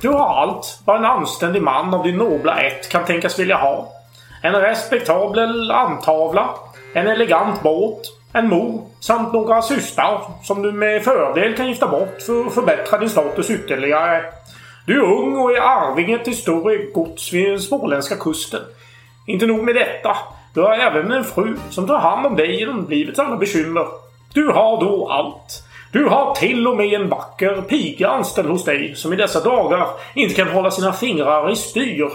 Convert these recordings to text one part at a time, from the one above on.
Du har allt vad en anständig man av din nobla ett kan tänkas vilja ha. En respektabel antavla, en elegant båt, en mor samt några systrar som du med fördel kan gifta bort för att förbättra din status ytterligare. Du är ung och är arvinge till större gods vid den småländska kusten. Inte nog med detta. Du har även en fru som tar hand om dig genom livets alla bekymmer. Du har då allt. Du har till och med en vacker piga anställd hos dig som i dessa dagar inte kan hålla sina fingrar i styr.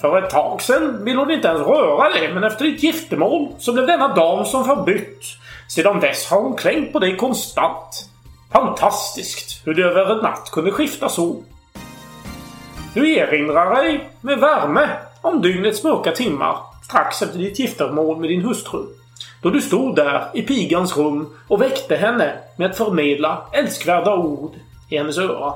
För ett tag sedan ville hon inte ens röra dig, men efter ditt giftermål så blev denna dam som förbytt. Sedan dess har hon klängt på dig konstant. Fantastiskt hur det över en natt kunde skifta så. Du erinrar dig med värme om dygnets mörka timmar strax efter ditt giftermål med din hustru. Då du stod där i pigans rum och väckte henne med att förmedla älskvärda ord i hennes öra.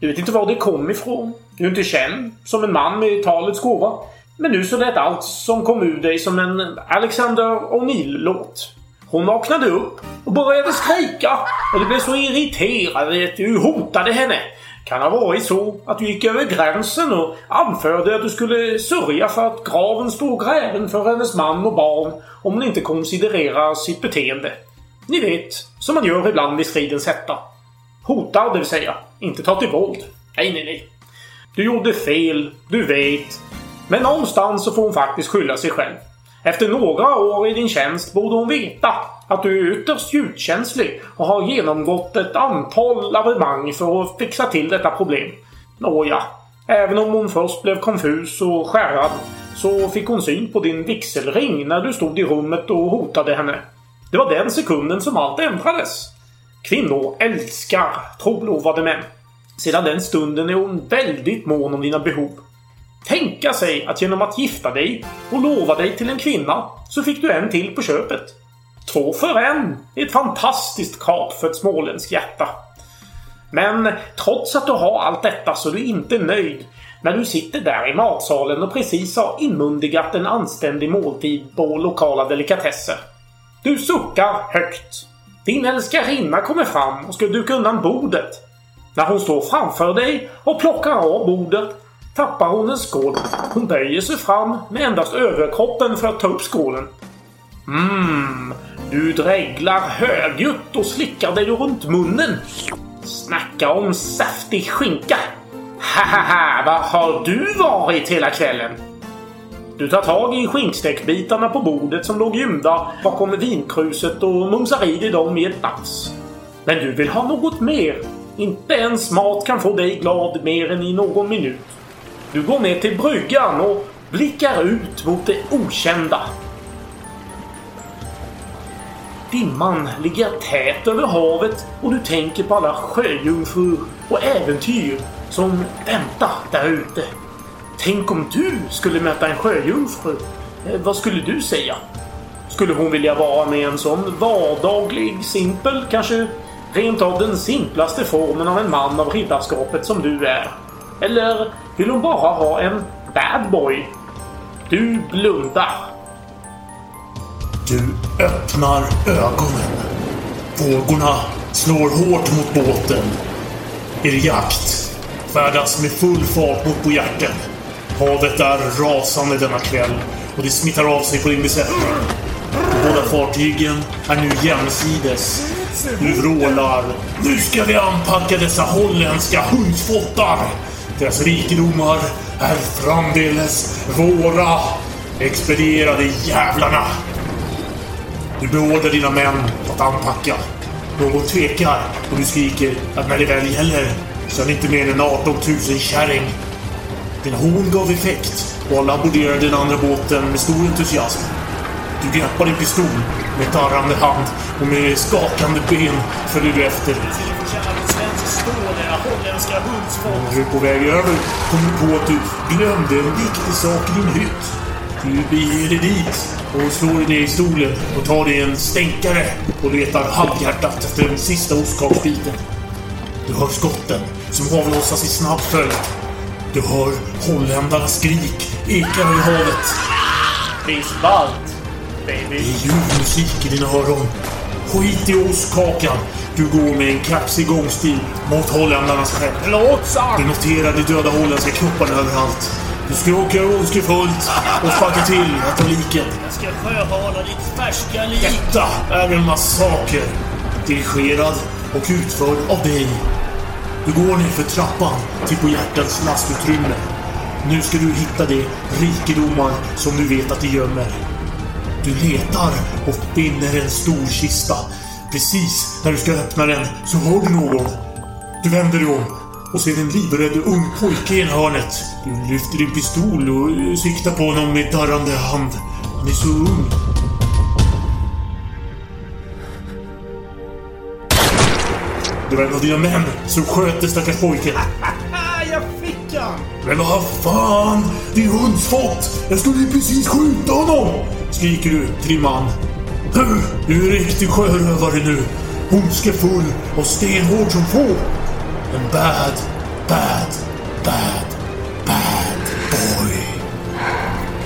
Du vet inte var det kom ifrån. Du är inte känd som en man med talets gåva. Men nu så lät allt som kom ur dig som en Alexander O'Neill-låt. Hon vaknade upp och började skrika och du blev så irriterad att du hotade henne. Kan ha varit så att du gick över gränsen och anförde att du skulle sörja för att graven stod gräven för hennes man och barn om hon inte konsidererar sitt beteende. Ni vet, som man gör ibland i stridens hetta. Hotar, det vill säga. Inte ta till våld. Nej, nej, nej. Du gjorde fel. Du vet. Men någonstans så får hon faktiskt skylla sig själv. Efter några år i din tjänst borde hon veta att du är ytterst ljudkänslig och har genomgått ett antal lavemang för att fixa till detta problem. Nåja, även om hon först blev konfus och skärrad så fick hon syn på din vigselring när du stod i rummet och hotade henne. Det var den sekunden som allt ändrades. Kvinnor älskar trolovade män. Sedan den stunden är hon väldigt mån om dina behov. Tänka sig att genom att gifta dig och lova dig till en kvinna så fick du en till på köpet. Två för en är ett fantastiskt kap för ett småländskt hjärta. Men trots att du har allt detta så är du inte nöjd när du sitter där i matsalen och precis har inmundigat en anständig måltid på lokala delikatesser. Du suckar högt. Din älskarinna kommer fram och ska duka undan bordet. När hon står framför dig och plockar av bordet tappar hon en skål. Hon böjer sig fram med endast överkroppen för att ta upp skålen. Mmm. Du dreglar högljutt och slickar dig runt munnen. Snacka om saftig skinka! Hahaha, var har du varit hela kvällen? Du tar tag i skinkstekbitarna på bordet som låg gömda bakom vinkruset och mumsar i dig dem i ett nafs. Men du vill ha något mer. Inte ens mat kan få dig glad mer än i någon minut. Du går ner till bryggan och blickar ut mot det okända. Dimman ligger tät över havet och du tänker på alla sjöjungfrur och äventyr som väntar där ute. Tänk om du skulle möta en sjöjungfru. Eh, vad skulle du säga? Skulle hon vilja vara med en sån vardaglig, simpel, kanske rent av den simplaste formen av en man av riddarskapet som du är? Eller vill hon bara ha en bad boy? Du blundar. Du öppnar ögonen. Vågorna slår hårt mot båten. Er jakt färdas med full fart mot Bojarten. Havet är rasande denna kväll och det smittar av sig på din besättning. Båda fartygen är nu jämsides. Du vrålar. Nu ska vi anpacka dessa holländska hundfottar! Deras rikedomar är framdeles våra! Expedierade jävlarna! Du beordrar dina män att anpacka. Någon tvekar och du skriker att när det väl gäller så är det inte mer än 18 000 kärring. Din horn gav effekt och alla aborderade den andra båten med stor entusiasm. Du greppar din pistol med darrande hand och med skakande ben följer du efter. När du är på väg över kommer du på att du glömde en viktig sak i din hytt. Du beger dig dit och slår dig ner i stolen och tar dig en stänkare och letar halvhjärtat efter den sista ostkaksbiten. Du hör skotten som avlossas i snabb följd. Du hör holländarnas skrik eka i havet. Är ballt, baby. Det är ljuv musik i dina öron. Skit i ostkakan. Du går med en kaxig gångstil mot holländarnas skepp. Du noterar de döda holländska kropparna överallt. Du skråkar ondskefullt och sparkar till ett av liken. Jag ska sjöhala ditt färska lik. Detta är en massaker. Dirigerad och utförd av dig. Du går ner för trappan till på hjärtats lastutrymme. Nu ska du hitta de rikedomar som du vet att de gömmer. Du letar och finner en stor kista. Precis när du ska öppna den så hör du någon. Du vänder dig om och ser en livrädd ung pojke i hörnet. Du lyfter din pistol och siktar på honom med darrande hand. Han är så ung. Det var en av dina män som sköt den stackars pojken. Jag fick han! Men vad fan! Det är hundsfott! Jag skulle ju precis skjuta honom! Skriker du till din man. Du är riktig sjörövare nu. Ondskefull och stenhård som få. En bad, bad, bad, bad boy.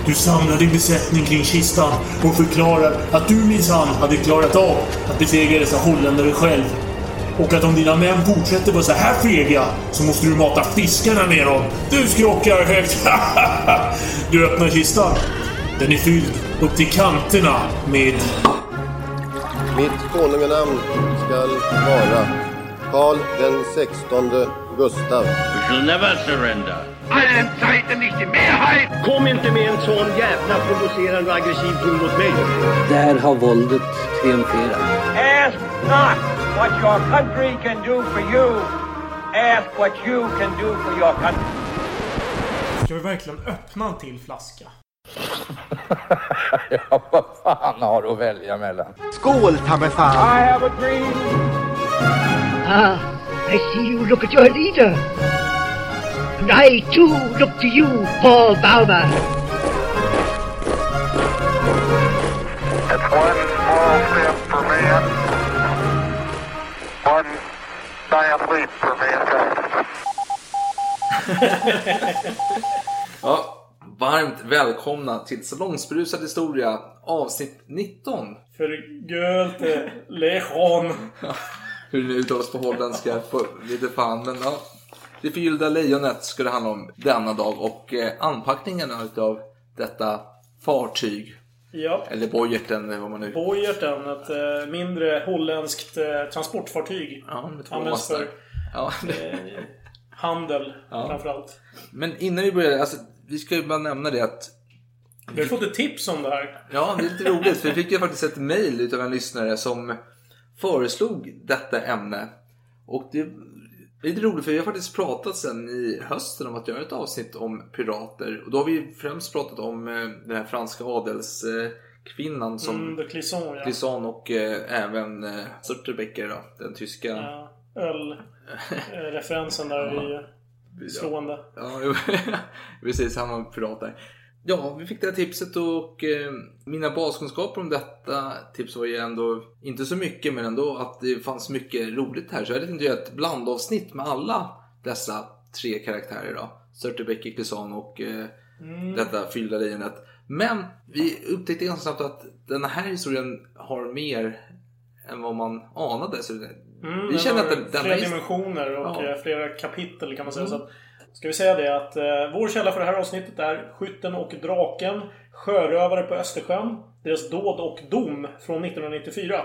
Du samlar din besättning kring kistan och förklarar att du minsann hade klarat av att besegra dessa holländare själv. Och att om dina män fortsätter vara så här fega så måste du mata fiskarna med dem. Du skrockar högt. du öppnar kistan. Den är fylld upp till kanterna med... Mitt konunganamn skall vara Karl den sextonde Gustav. We shall never surrender. allen Zeiten nicht die Mehrheit. Kom inte med en sån jävla provocerande och aggressiv ton mot mig. Där har våldet triumferat. Ask not what your country can do for you. Ask what you can do for your country. Ska vi verkligen öppna en till flaska? Ja, vad fan har du att välja mellan? Skål, ta mig fan. I have a dream. Ah, I see you look at your leader. And I too look to you, Paul Bauma. It's one small step for man, one giant leap for mankind. Ja, varmt välkomna till Salongsberusad historia avsnitt 19. För Göte Lejon. Hur det nu uttalas på holländska, lite fan. Men ja, det förgyllda lejonet ska det handla om denna dag och eh, anpackningen utav detta fartyg. Ja. Eller bojerten, eller vad man nu... Bojerten, ett eh, mindre holländskt eh, transportfartyg. Ja, med två Används för Ja. eh, handel Ja. framförallt. Men innan vi börjar, alltså, vi ska ju bara nämna det att Vi har fått ett tips om det här. Ja, det är lite roligt för vi fick ju faktiskt ett mail utav en lyssnare som föreslog detta ämne. Och det är lite roligt för vi har faktiskt pratat sen i hösten om att göra ett avsnitt om pirater. Och då har vi främst pratat om eh, den här franska adelskvinnan som Mm, Clisson, ja. Clisson och eh, även eh, Surterbecker då, den tyska. ja. Öl-referensen där är ju slående. Ja, jo, precis. Han var pirat där. Ja, vi fick det här tipset och eh, mina baskunskaper om detta tips var ju ändå inte så mycket men ändå att det fanns mycket roligt här. Så jag hade tänkt göra ett blandavsnitt med alla dessa tre karaktärer då. Surterbeck, Ikleson och eh, detta fyllda lejonet. Men vi upptäckte ganska snabbt att den här historien har mer än vad man anade. Så det, Mm, vi har att den, den flera dimensioner och Ja. Mm. eh, flera kapitel kan man säga. Så att, ska vi säga det att eh, vår källa för det här avsnittet är Skytten och draken, Sjörövare på Östersjön, deras dåd och dom från 1994.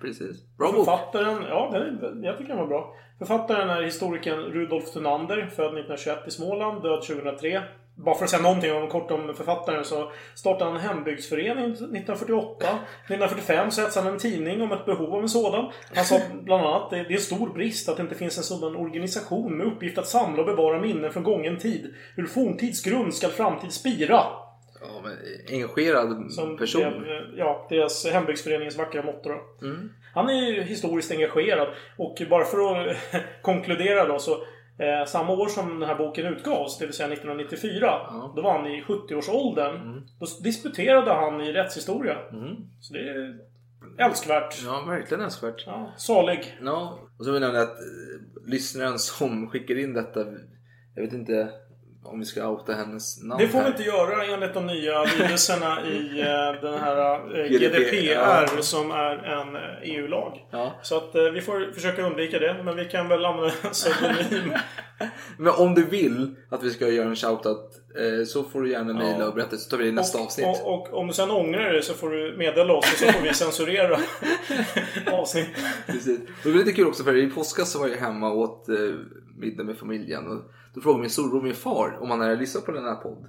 Precis. Bra bok. Författaren, ja den, jag tycker den var bra. Författaren är historikern Rudolf Thunander, född 1921 i Småland, död 2003. Bara för att säga någonting om, kort om författaren så startade han en hembygdsförening 1948. 1945 så hetsade han en tidning om ett behov av en sådan. Han sa bland annat det det är en stor brist att det inte finns en sådan organisation med uppgift att samla och bevara minnen från gången tid. Ur forntids grund skall framtid spira. Ja, men engagerad Som person. blev, eh, ja, deras hembygdsföreningens vackra motto då. Mm. Han är ju historiskt engagerad. Och bara för att konkludera då så eh, samma år som den här boken utgavs, det vill säga 1994, då var han i 70-årsåldern. Mm. Då disputerade han i rättshistoria. Så det är älskvärt. Ja, verkligen önskvärt. Ja, salig. Ja, och så vill jag nämna att eh, lyssnaren som skickar in detta, jag vet inte om vi ska outa hennes namn Det får vi här. inte göra enligt de nya lydelserna i eh, den här eh, GDPR, GDPR som är en eh, EU-lag. Ja. Så att vi får försöka undvika det. Men vi kan väl använda pseudonym. Men om du vill att vi ska göra en shoutout så får du gärna mejla och berätta så tar vi det i nästa avsnitt. Och, och om du sen ångrar dig så får du meddela oss och så får vi censurera avsnitt. Precis. Det var lite kul också för i påskas så var jag hemma och åt eh, middag med familjen. Och då frågade min storbror min far om han hade lyssnat på den här podd.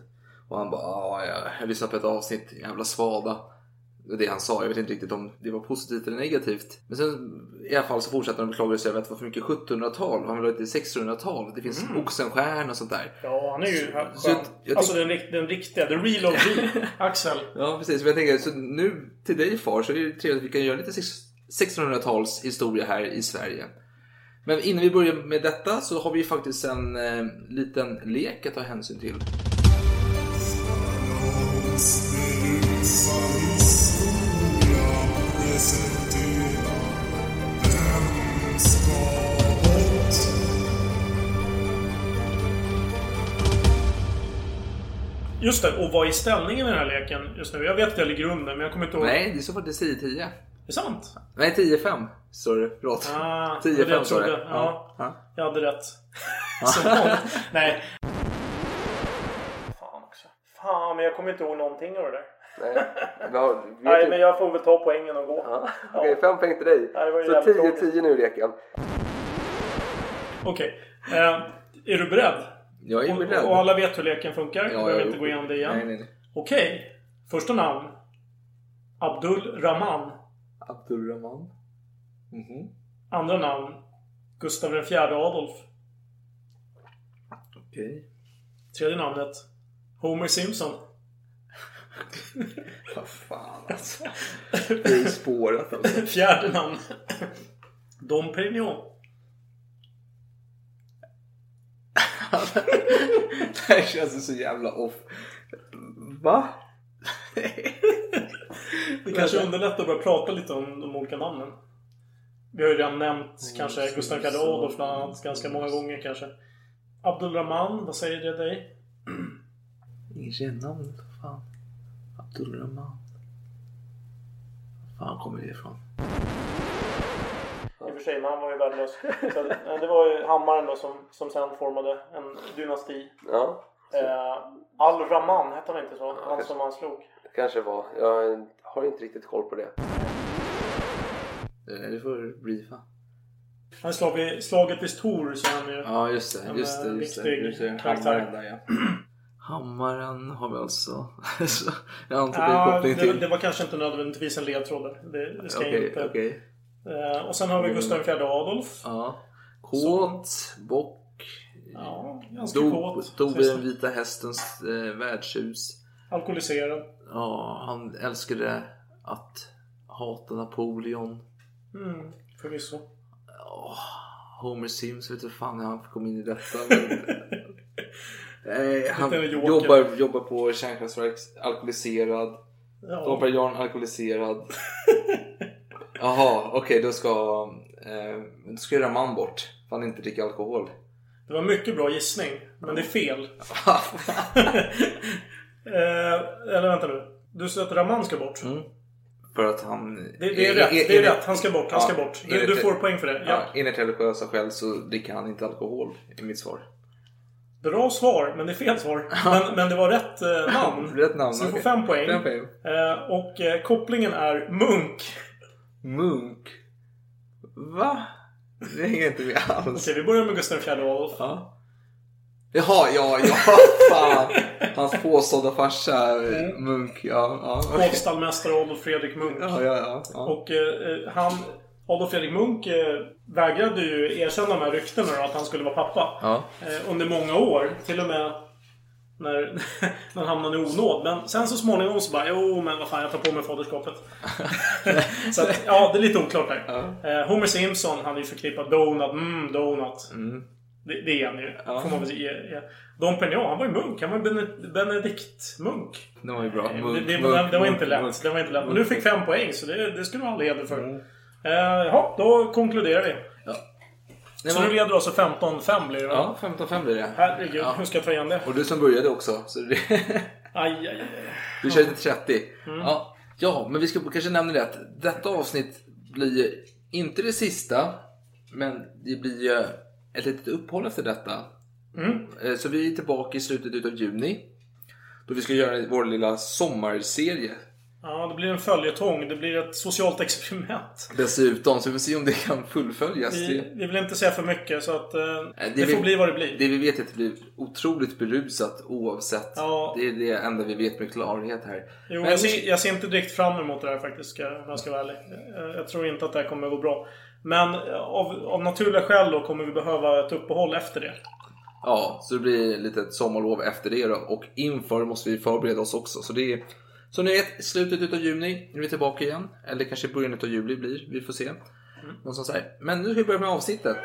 Och han bara ja, jag lyssnade på ett avsnitt, jävla svada. Det han sa, jag vet inte riktigt om det var positivt eller negativt. Men sen i alla fall så fortsatte han beklaga sig över att det var för mycket 1700-tal. Han vill ha lite 1600-tal. Det finns Oxenstierna och sånt där. Ja, han är ju skön. så jag- alltså den, den riktiga, the real OG. Axel. Ja precis, men jag tänker så nu till dig far så är det trevligt att vi kan göra lite sex- 1600-tals historia här i Sverige. Men innan vi börjar med detta så har vi faktiskt en eh, liten lek att ta hänsyn till. Just det, och vad är ställningen i den här leken just nu? Jag vet att jag ligger under, men jag kommer inte ihåg. Nej, det står faktiskt 10-10. Är det sant? Nej, 10-5 står det. Förlåt. Ah, det var det 10-5 jag står det. trodde. Ja. Ja. Jag hade rätt. Nej. Fan också. Fan, men jag kommer inte ihåg någonting av det där. Nej, vi Nej, men jag får väl ta poängen och gå. Ja, Okej, fem poäng till dig. Ju Så jävligt tråkigt. 10-10 nu i leken. Okej. Eh, är du beredd? Jag är Och- beredd. Och alla vet hur leken funkar. Jag Ja, behöver jag- inte gå igenom det igen. Nej, nej, nej. Okej. Första namn. Abdul Rahman. Abdulrahman. Mhm. Andra namn. Gustav IV Adolf. Okej. Tredje namnet. Homer Simpson. Vad fan alltså. Det är spårat alltså. Fjärde namn. Dom Perignon. Det här känns så jävla off. Va? Det kanske underlättar att börja prata lite om de olika namnen. Vi har ju redan nämnt kanske Gustav IV Adolf bland annat ganska många gånger kanske. Abdulrahman, vad säger det dig? Ingen känner. Vad fan. Abdulrahman. Var fan kommer det ifrån? Och för sig, men han var ju värdelös. Så, det var ju hammaren då som, som sen formade en dynasti. Ja, Eh, Al-Rahman, hette han inte så? Han kanske. som han slog. det kanske var. Jag har inte riktigt koll på det. Eh, Det får briefa. Han är slag vid, slaget vid Stor så är han ju. Ja just det, just det. Just det. Just det. Hammaren där ja. Hammaren har vi alltså. Så jag antar det är Ja, koppling det, till. det var kanske inte nödvändigtvis en ledtråd där. Det, det ska jag Okej, inte. okej. Eh, och sen har vi Gustav IV Adolf. Ja. Kåt, bock. Ja, ganska Dog, kåt. dog det. den vita hästens eh, värdshus. Alkoholiserad. Ja, han älskade att hata Napoleon. Mm, förvisso. Åh, Homer Simpson, vet du fan hur han kom in i detta. Men... Nej, han jobbar, jobbar på kärnkraftverk, alkoholiserad. Ja. Dom Perignon alkoholiserad. Jaha, okej då ska, eh, då ska ju Raman bort. För han inte dricker alkohol. Det var mycket bra gissning, men det är fel. eh, eller vänta nu. Du sa att Raman ska bort. Mm. För att han... Det, det är rätt. Det är rätt. Han ska bort. Han Ja, ska bort. Du, du får poäng för det. Ja. Ja, enligt religiösa skäl så dricker han inte alkohol, i mitt svar. Bra svar, men det är fel svar. Men, men det var rätt eh, namn. Rätt namn, Så du får okej. fem poäng. Fem poäng. Eh, och eh, kopplingen är munk. Munk? Va? Det hänger inte med alls. Okej, vi börjar med Gustav IV Adolf. Ja. Jaha, ja, ja, fan. Hans påstådda farsa, eh, Munk. Ja, ja. okej. Hovstallmästare Adolf Fredrik Munk. Ja, ja, ja. ja. Och eh, han, Adolf Fredrik Munk eh, vägrade ju erkänna de här ryktena att han skulle vara pappa. Ja. Eh, under många år. Till och med när, han hamnade i onåd. Men sen så småningom så bara, jo men vad fan jag tar på mig faderskapet. så att, ja, det är lite oklart där. Eh, Homer Simpson, han är ju förknippad Donut, mm, Donut. Mm. Det, det är han ju. Ja. Får man väl ge, ge. Dom Perignon, han var ju munk. Han var ju Bene- Benedikt-munk. Det var ju bra. Eh, Munk, det, det, munk, det, det var inte lätt. munk. Det var inte lätt. Men du fick fem poäng, så det, det ska du ha all heder för. Eh, jaha, då konkluderar vi. Nej, Så men- nu leder du alltså 15-5 blir det va? Ja, 15-5 blir det. Herregud, Ja. hur ska jag ta igen det? Och du som började också. Så det... Aj, aj, aj. Vi kör till 30. Mm. Ja. ja, men vi ska kanske nämna det att detta avsnitt blir inte det sista. Men det blir ju ett litet uppehåll efter detta. Mm. Eh, Så vi är tillbaka i slutet utav juni. Då vi ska göra vår lilla sommarserie. Ja, det blir en följetong. Det blir ett socialt experiment. Dessutom, så vi får se om det kan fullföljas. Vi, Det- vi vill inte säga för mycket så att eh, det, får vi- bli vad det blir. Det vi vet är att det blir otroligt berusat oavsett. Ja. Det är det enda vi vet med klarhet här. Jo, Men jag, ser, jag ser inte direkt fram emot det här faktiskt, om jag ska vara ärlig. Jag, jag tror inte att det här kommer att gå bra. Men eh, av, av naturliga skäl då kommer vi behöva ett uppehåll efter det. Ja, så det blir lite ett sommarlov efter det då. Och inför måste vi förbereda oss också. Så det är, som ni vet, slutet utav juni är vi tillbaka igen. Eller kanske början utav juli blir, vi får se. Någonstans här. Men nu ska vi börja med avsnittet.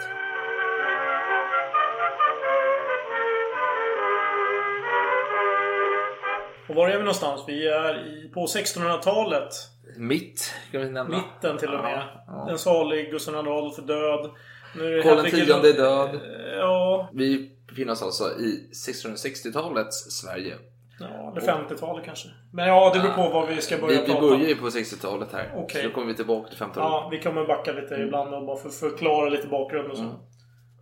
Och var är vi någonstans? Vi är i, på 1600-talet. Mitt, kan vi nämna. Mitten till och med. Ja, ja. Den salig Gustav II Adolf är död. Nu är Karl X är död. Ja, Vi befinner oss alltså i 1660-talets Sverige. Det 50-talet kanske. Men ja, det beror på vad vi ska börja Vi, vi prata börjar om. ju på 60-talet här. Okej. Så då kommer vi tillbaka till 50-talet. Ja, vi kommer backa lite ibland och bara för förklara lite bakgrund och så.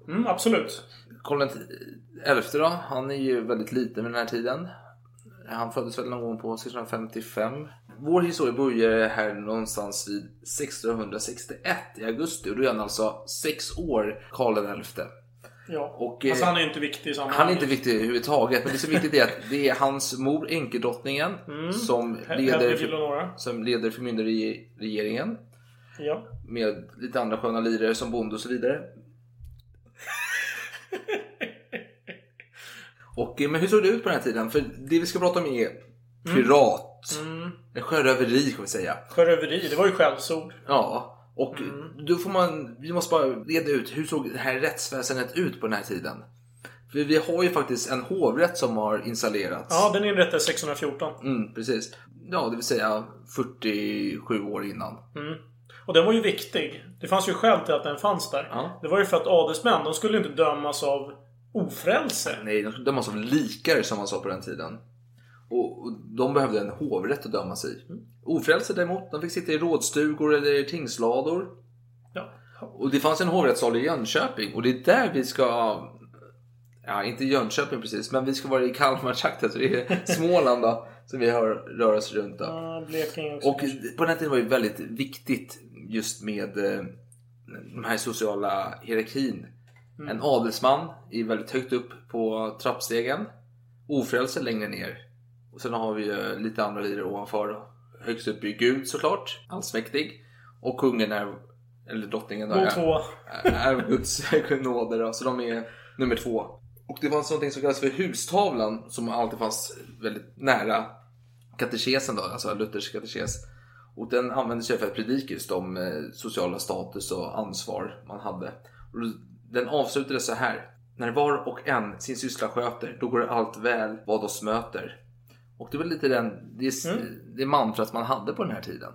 Mm, absolut. Karl XI då, han är ju väldigt liten vid den här tiden. Han föddes väl någon gång på 1655. Vår historia börjar här någonstans vid 1661 i augusti och då är han alltså sex år, Karl XI. Ja. Och, alltså han är ju inte viktig i sammanhanget. Han är inte viktig överhuvudtaget, men det som är viktigt är att det är hans mor, enkedrottningen, Mm. som, leder, som leder förmyndarregeringen. Ja. Med lite andra sköna lirare som bonde och så vidare. Och, eh, men hur såg det ut på den här tiden? För det vi ska prata om är pirat. Mm. En sjöröveri kan vi säga. Sjöröveri, det var ju skällsord. Ja. Och Mm. då får man, vi måste bara reda ut hur såg det här rättsväsendet ut på den här tiden? För vi har ju faktiskt en hovrätt som har installerats. Ja, den inrättades 1614. Mm, precis. Ja, det vill säga 47 år innan. Mm. Och den var ju viktig. Det fanns ju skäl till att den fanns där. Ja. Det var ju för att adelsmän, de skulle inte dömas av ofrälse. Nej, de skulle dömas som likare som man sa på den tiden. Och, de behövde en hovrätt att döma sig i. Ofrälse däremot, de fick sitta i rådstugor eller tingslador. Ja. Och det fanns en hovrättssal i Jönköping och det är där vi ska... Ja, inte Jönköping precis, men vi ska vara i Kalmartrakten så det är Småland då, som vi har rör oss runt då. Ja, Blekinge också. Och på den tiden var det väldigt viktigt just med eh, de här sociala hierarkin. Mm. En adelsman är väldigt högt upp på trappstegen. Ofrälse längre ner. Och sen har vi ju lite andra lirare ovanför. då. Högst upp är Gud såklart, allsmäktig. Och kungen är, eller drottningen då, är, är Guds nåde då. Så de är nummer två. Och det fanns någonting som kallas för hustavlan som alltid fanns väldigt nära katekesen då, alltså Luthers katekes. Och den användes ju för att predika just om eh, sociala status och ansvar man hade. Och den avslutades så här. När var och en sin syssla sköter, då går allt väl vad oss möter. Och det var lite den, det, är- det mantrat man hade på den här tiden.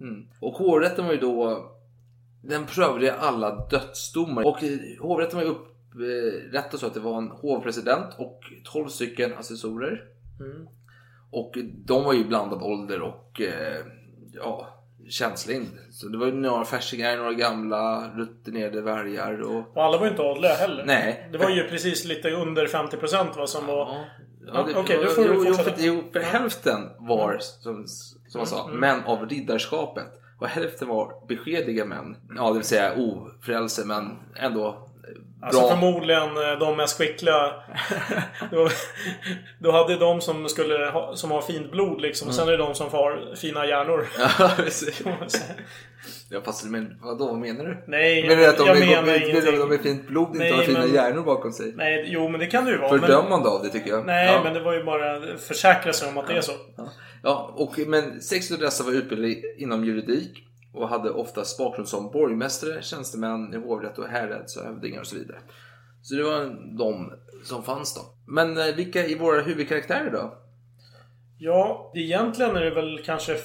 Mm. Och hovrätten var ju då, den prövade alla dödsdomar. Och eh, hovrätten var ju upprättad så att det var en hovpresident och 12 stycken assessorer. Mm. Och de var ju blandad ålder och eh, ja, känslig. Så det var ju några färsingar, några gamla rutinerade värjar och... Och alla var ju inte adliga heller. Nej. Det var ju precis lite under 50% va, som var... Ja, det- du jo, jo, för, jo, för hälften var, som, som man sa, Mm, män av riddarskapet. Och hälften var beskedliga män. Ja, det vill säga ofrälse, men ändå bra. Alltså förmodligen eh, de mest skickliga. då, då hade de som skulle ha, som har fint blod liksom. Och sen är det de som har fina hjärnor. Ja, precis. Ja, fast men vadå, vad menar du? Nej, menar du att de, jag är, menar ingenting. de med fint blod inte Nej, har fina men- hjärnor bakom sig? Nej, jo men det kan det ju vara. Fördömande av det tycker jag. Nej, ja. men det var ju bara försäkra sig om att det är så. Ja, och, men sex av dessa var utbildade inom juridik och hade oftast bakgrund som borgmästare, tjänstemän i hovrätt och häradshövdingar och så vidare. Så det var de som fanns då. Men eh, vilka är våra huvudkaraktärer då? Ja, egentligen är det väl kanske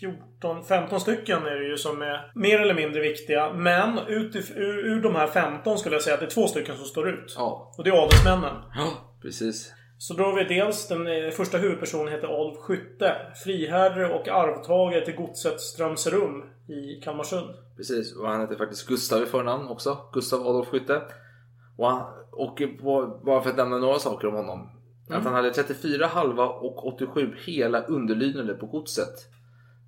14, 15 stycken är det ju som är mer eller mindre viktiga. Men utif- ur, ur de här 15 skulle jag säga att det är två stycken som står ut. Ja. Och det är adelsmännen. Ja, precis. Så då har vi dels den eh, första huvudpersonen heter Adolf Skytte. Friherre och arvtagare till godset Strömserum i Kalmarsund. Precis, och han heter faktiskt Gustav i förnamn också. Gustav Adolf Skytte. Och, han, och på, bara för att nämna några saker om honom. Att han hade 34 halva och 87 hela underlydnader på godset.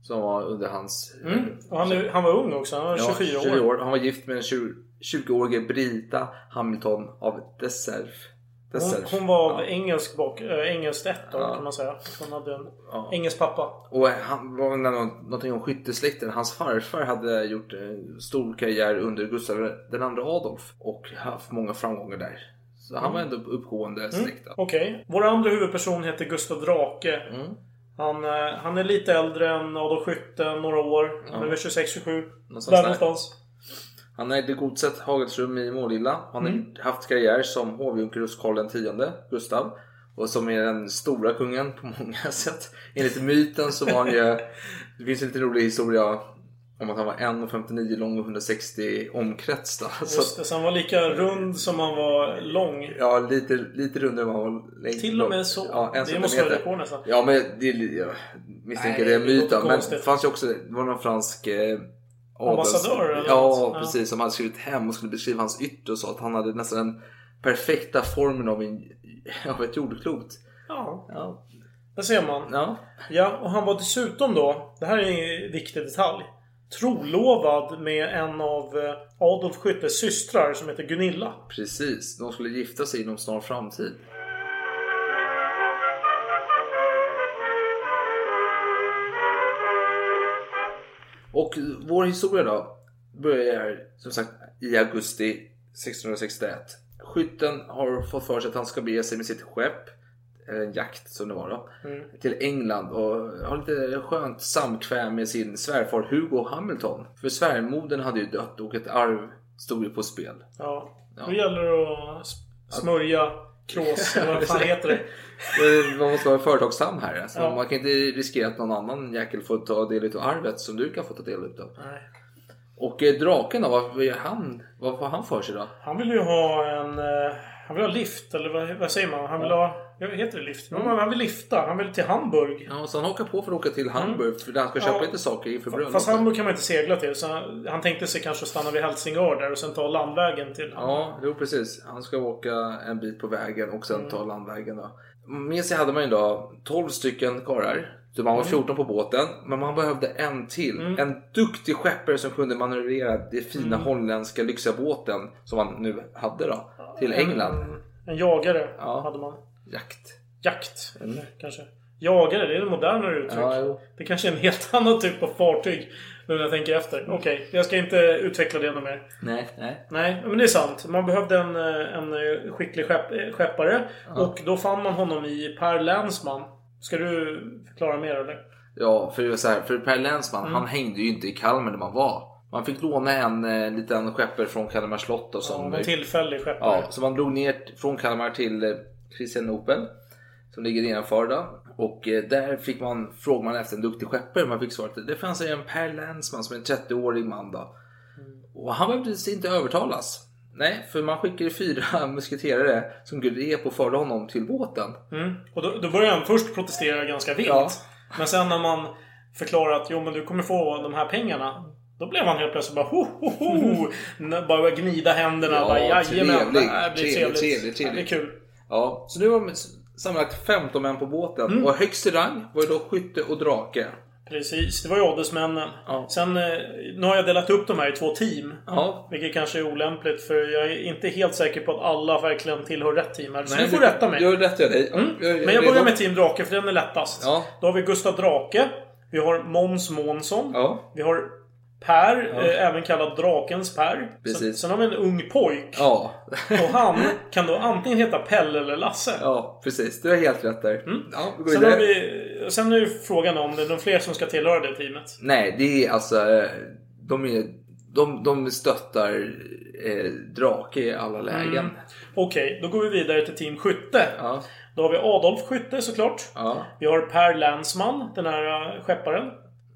Som var under hans... Mm. Och han, han var ung också. Han var 24 år. 20 år. Han var gift med en 20 20-årige Brita Hamilton av Deserf. Hon, hon var av Ja. engelsk bak, äh, engelskt ett då, Ja. kan man säga. Hon hade en Ja. engelsk pappa. Och han var väl nå- någonting om skyttesläkten. Hans farfar hade gjort en stor karriär under Gustav den andra Adolf och haft många framgångar där. Så han var ändå uppgående släkt. då. Okej. Vår andra huvudperson heter Gustav Drake. Mm. Han, eh, han är lite äldre än Adolf Skytte, några år. Han är Ja. väl 26-27. Någonstans Där där. någonstans. Han ägde godset Hagelsrum i Målilla. Han har Mm. haft karriär som hovjunker hos Karl X Gustav. Och som är den stora kungen på många sätt. Enligt myten så var han ju... Det finns en lite rolig historia om att han var 1,59 lång och 160 omkrets. Då. Så Just det, så han var lika rund som han var lång. Ja, lite, lite rundare än han var längd. Till och med så. Ja, en det måste vara rekord nästan. Ja, men det. Jag misstänker Nej, det är myten. låter Men det fanns ju också... Det var någon fransk... Ambassadör eller Ja, något? Ja. precis. Som hade skrivit hem och skulle beskriva hans yttre och sa att han hade nästan den perfekta formen av, en, av ett jordklot. Ja, Ja. där ser man. ja. Ja, och han var dessutom då, det här är en viktig detalj, trolovad med en av eh, Adolf Skyttes systrar som heter Gunilla. Precis. De skulle gifta sig inom snar framtid. Och vår historia då börjar som sagt i augusti 1661. Skytten har fått för sig att han ska bege sig med sitt skepp, eller en jakt som det var då, till England och ha lite skönt samkväm med sin svärfar Hugo Hamilton. För svärmodern hade ju dött och ett arv stod ju på spel. Ja, Ja. då gäller det att smörja krås, eller vad fan heter det? Man måste vara företagsam här. Alltså, Ja. Man kan inte riskera att någon annan jäkel får ta del av arvet som du kan få ta del av. Nej. Och eh, draken då, vad han? Vad får han för sig då? Han vill ju ha en... eh, Han vill ha lift, eller vad, vad säger man? Han vill ha... Ja, heter det lift? Men han vill lifta. Han vill till Hamburg. Ja, så han hakar på för att åka till Hamburg för där han ska köpa Ja. lite saker inför bröllopet. Fast Hamburg kan man inte segla till. Så han, han tänkte sig kanske stanna vid Helsingör där och sen ta landvägen till... Ja, jo precis. Han ska åka en bit på vägen och sen Mm. ta landvägen då. Med sig hade man ju då 12 stycken karlar. Så man var Mm. 14 på båten. Men man behövde en till. En duktig skeppare som kunde manövrera den fina Mm. holländska lyxiga båten som man nu hade då. Till England. En, en jagare Ja. hade man. Jakt. Jakt, kanske. Jagare, det är ett modernare uttryck. Ja, det kanske är en helt annan typ av fartyg. Nu när jag tänker efter. Okej, jag ska inte utveckla det något mer. Nej, nej. Nej, men det är sant. Man behövde en, en skicklig skepp, skeppare. Och då fann man honom i Per Länsman. Ska du förklara mer eller? Ja, för det var så här, för Per Länsman, Mm. han hängde ju inte i Kalmar där man var. Man fick låna en eh, liten skeppare från Kalmar slott och som... Ja, en tillfällig skeppare. Ja, så man drog ner från Kalmar till eh, Kristianopel. Som ligger innanför då. Och eh, där fick man, frågade man efter en duktig skeppare. Man fick svaret att det fanns en Per Länsman som är en 30-årig man då. Och han behövde inte övertalas. Nej, för man skickade fyra musketerare som grep och förde honom till båten. Mm. Och då, då började han först protestera ganska vilt. Ja. Men sen när man förklarar att jo men du kommer få de här pengarna. Då blev han helt plötsligt bara ho ho ho. Bara gnida händerna. Ja, bara, trevlig, här blir trevlig, trevligt. trevlig, trevlig. Ja, det är kul. Ja, så nu det sammanlagt 15 män på båten. Och högst i rang var det då skytte och drake. Precis, det var ju adelsmännen. Ja. Sen, eh, nu har jag delat upp de här i två team. Ja. Vilket kanske är olämpligt för jag är inte helt säker på att alla verkligen tillhör rätt team här. Så Nej, du får rätta mig. Gör rätt i dig. Mm. Jag Men jag börjar med Team Drake för den är lättast. Ja. Då har vi Gustav Drake. Vi har Måns Månsson. Ja. Vi har Per, Ja. eh, även kallad Drakens Per. Precis. Sen, sen har vi en ung pojk. Ja. Och han kan då antingen heta Pelle eller Lasse. ja, precis. Du har helt rätt där. Ja, vi går Sen, vidare. har vi, sen är ju frågan om det är någon fler som ska tillhöra det teamet. Nej, det är alltså... eh, De, är, de, de stöttar eh, drake i alla lägen. Mm. Okej, då går vi vidare till Team Skytte. Ja. Då har vi Adolf Skytte såklart. Ja. Vi har Per Länsman, den här äh, skepparen.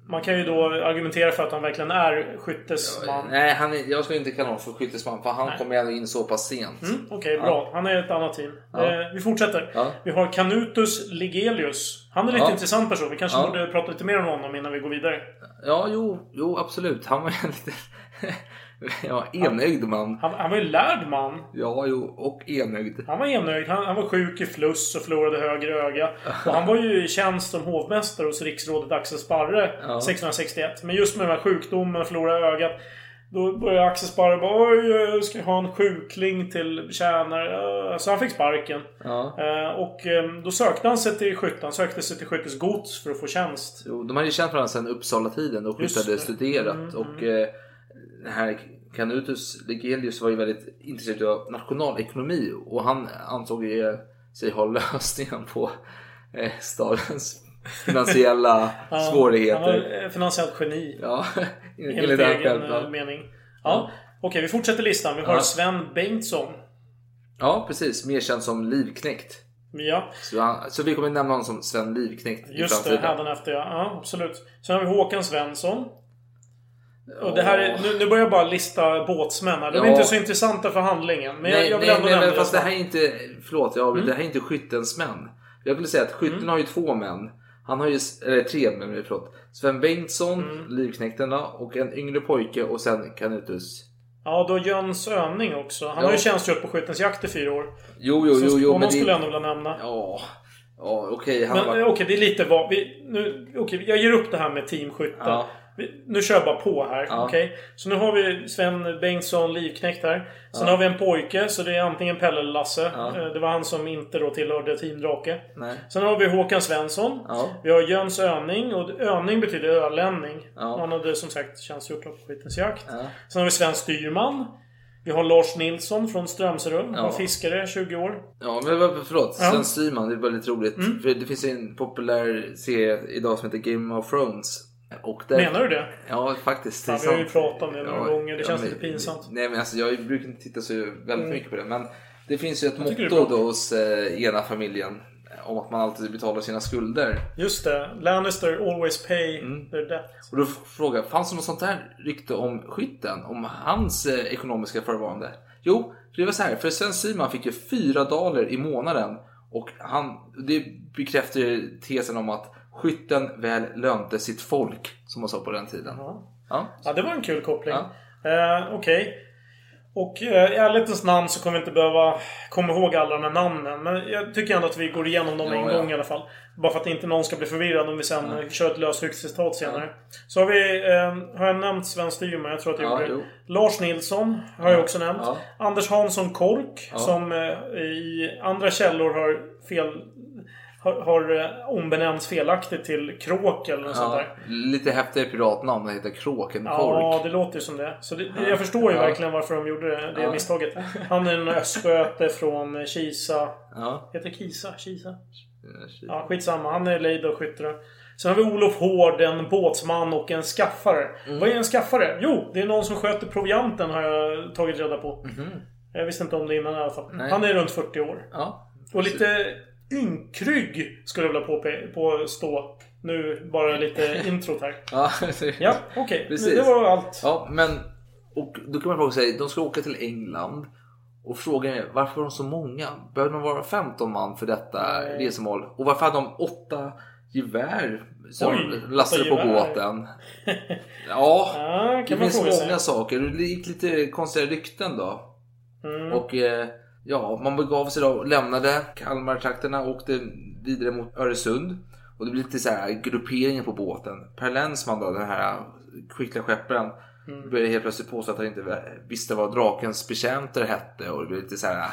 Man kan ju då argumentera för att han verkligen är skyttesman. Nej, han är, jag skulle inte kalla honom för skyttesman för han Nej. kommer ändå in så pass sent. Mm, Okej, bra. Han är ett annat team. Ja. Eh, vi fortsätter. Ja. Vi har Canutus Ligelius. Han är lite Ja. intressant person. Vi kanske Ja. borde prata lite mer om honom innan vi går vidare. Ja, jo, jo absolut. Han var ju en lite ja, enögd man. Han, han var ju lärd man. Ja, jo, och enögd. Han var enögd. Han, han var sjuk i fluss och förlorade höger öga. Och han var ju i tjänst som hovmästare hos riksrådet Axel Sparre Ja. 1661. Men just med den här sjukdomen, förlora ögat. Då började Axel Sparre bara Oj, jag ska ha en sjukling till tjänare. Så han fick sparken. Ja. Eh, Och eh, då sökte han sig till skytte. Han sökte sig till skyttes gods för att få tjänst. Jo, de hade ju känt varandra sedan Uppsala-tiden och Skytt hade studerat. Mm, och eh, den här Canutus Ligelius var ju väldigt intresserad av nationalekonomi och han ansåg ju sig ha lösningen på eh, stadens finansiella Ja, Han svårigheter. var eh, finansiellt geni. Ja, Enligt han egen själv. eh, Ja. mening. Ja. Okej, vi fortsätter listan. Vi har Ja. Sven Bengtsson. ja, precis. Mer känd som Livknäckt. Ja, Så, han, så vi kommer nämna honom som Sven Livknäckt i just det. framtiden. Hädanefter ja. ja. Absolut. Sen har vi Håkan Svensson. Och det här är, nu, nu börjar jag bara lista båtsmän här. De är Ja. inte så intressanta för handlingen. Men jag, nej, jag vill nej, ändå nej, nämna men fast det här är inte... Förlåt, jag. Mm. Det här är inte skyttens män. Jag vill säga att skytten Mm. har ju två män. Han har ju, eller tre män, förlåt. Sven Bengtsson, Mm. Livknäkten då, och en yngre pojke och sen Canutus. Ja, då Jöns Öning också. Han Ja. har ju tjänstgjort på Skyttens jakt i fyra år. Jo, jo, jo, jo honom men skulle jag ändå vilja nämna. Ja, ja okej. han Men var... eh, okej, det är lite vad... Vi, nu, okej, jag ger upp det här med teamskytte. Ja. Nu kör jag bara på här. Ja. Okej? Så nu har vi Sven Bengtsson Livknäckt här. Sen Ja. har vi en pojke, så det är antingen Pelle eller Lasse. Ja. Eh, Det var han som inte då tillhörde Team Drake. Nej. Sen har vi Håkan Svensson. Ja. Vi har Jöns Öning. Och Öning betyder ölänning. Han hade som sagt tjänstgjort på Skyttens jakt. Ja. Sen har vi Sven Styrman. Vi har Lars Nilsson från Strömsrum. Han Ja. fiskare 20 år. Ja, men förlåt. Ja. Sven Styrman, det är väldigt roligt. Mm. För det finns en populär serie idag som heter Game of Thrones. Där... Menar du det? Ja, faktiskt. Ja, vi har ju pratat om det några gånger. Det känns men- lite pinsamt. Nej, men alltså jag brukar inte titta så väldigt Mm. mycket på det. Men det finns ju ett Jag motto då hos eh, ena familjen. Om att man alltid betalar sina skulder. Just det. Lannister always pay Mm. their debt. Och då frågar jag, fanns det något sånt här rykte om skytten? Om hans eh, ekonomiska förvarande? Jo, det var så här. För Sven Syman fick ju 4 dollar i månaden. Och han, det bekräftar tesen om att skytten väl lönte sitt folk. Som man sa på den tiden. Ja. Ja. Ja, det var en kul koppling. Ja. Eh, Okej. Och eh, i ärlighetens namn så kommer vi inte behöva komma ihåg alla de här namnen. Men jag tycker ändå att vi går igenom dem Ja, en ja. gång i alla fall. Bara för att inte någon ska bli förvirrad om vi sen eh, kör ett lösryckt senare. Så har vi... Eh, har jag nämnt Sven Styrman? Jag tror att jag Ja, gjorde jo. det. Lars Nilsson har jag också nämnt. Ja. Anders Hansson Kork. Ja. Som eh, i andra källor har fel... Har, har eh, ombenämnts felaktigt till Kråk eller något sånt Ja, där. lite häftigare piratnamn. Det heter Kråkenkork. Ja, det låter ju som det. Så det, jag förstår ju Ja. verkligen varför de gjorde det, det Ja. misstaget. Han är en östgöte från Kisa. Ja. Heter Kisa? Kisa? Ja, skitsamma. Han är lejd och skytte. Sen har vi Olof Hård, en båtsman och en skaffare. Mm. Vad är en skaffare? Jo, det är någon som sköter provianten har jag tagit reda på. Jag visste inte om det innan i alla fall. Nej. Han är runt 40 år. Ja. Och lite ynkrygg skulle jag vilja påstå. Nu bara lite introt här. Ja, Ja, okej. Precis. Det var allt. Ja, men och då kan man fråga sig, de ska åka till England och frågan är varför var de så många? Behövde de vara 15 man för detta Nej. resmål? Och varför hade de åtta gevär som Oj, de lastade på gevär. båten? Ja, Ja, det man finns många sig. saker. Det gick lite konstiga rykten då. Mm. Och eh, ja, man begav sig då och lämnade Kalmartrakterna och åkte vidare mot Öresund. Och det blev lite så här grupperingar på båten. Per Länsman då, den här skickliga skepparen. Mm. Började helt plötsligt påstå att han inte visste vad drakens betjänter hette. Och det blev lite så här,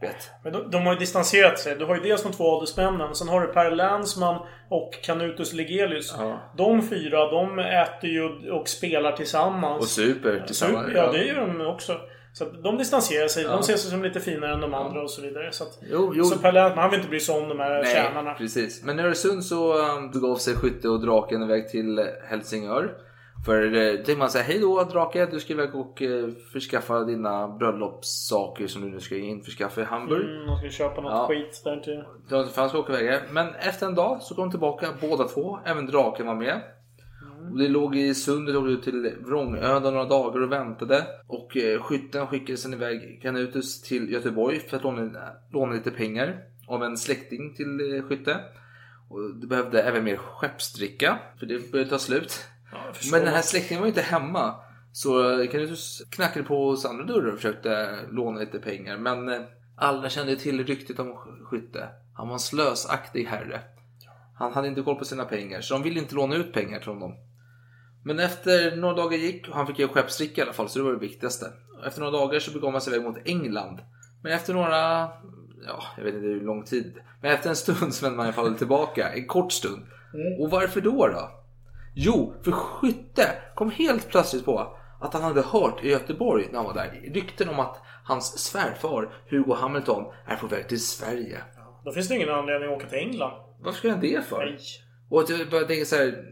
vet. Men de, de har ju distanserat sig. Du har ju dels de två adelsmännen. Sen har du Per Länsman och Canutus Legelius. Ja. De fyra, de äter ju och spelar tillsammans. Och super tillsammans. Super, ja, det gör de också. Så de distanserar sig. Ja. De ser sig som lite finare än de andra och så vidare. Så, att, Jo, jo. så Länsman, han vill inte bry sig om de här tjänarna. Nej, precis. Men i Öresund så um, begav sig Skytte och Draken iväg till Helsingör. För eh, då tänkte man säga hej då Drake, du ska iväg och eh, förskaffa dina bröllopssaker som du nu ska införskaffa i Hamburg. Mm, de ska köpa något Ja. skit där till. De fanns ska åka iväg. Men efter en dag så kom de tillbaka båda två. Även draken var med. Och det låg i sundet och till Vrångöda några dagar och väntade. Och eh, skytten skickade sen iväg Canutus till Göteborg för att låna, låna lite pengar av en släkting till eh, skytte. Och det behövde även mer skeppsdricka för det började ta slut. förstår Men den här släktingen var ju inte hemma. Så eh, Canutus knackade på hos andra dörrar och försökte låna lite pengar. Men eh, alla kände till ryktet om sk- skytte. Han var en slösaktig herre. Han hade inte koll på sina pengar så de ville inte låna ut pengar till honom. Men efter några dagar gick och han fick ju skeppsdricka i alla fall så det var det viktigaste. Efter några dagar så begav man sig iväg mot England. Men efter några, ja jag vet inte hur lång tid. Men efter en stund så vände man i alla fall tillbaka. En kort stund. Och varför då då? Jo, för Skytte kom helt plötsligt på att han hade hört i Göteborg när han var där rykten om att hans svärfar Hugo Hamilton är på väg till Sverige. Då finns det ingen anledning att åka till England. Varför ska han det för? Nej. Och jag bara tänker så här,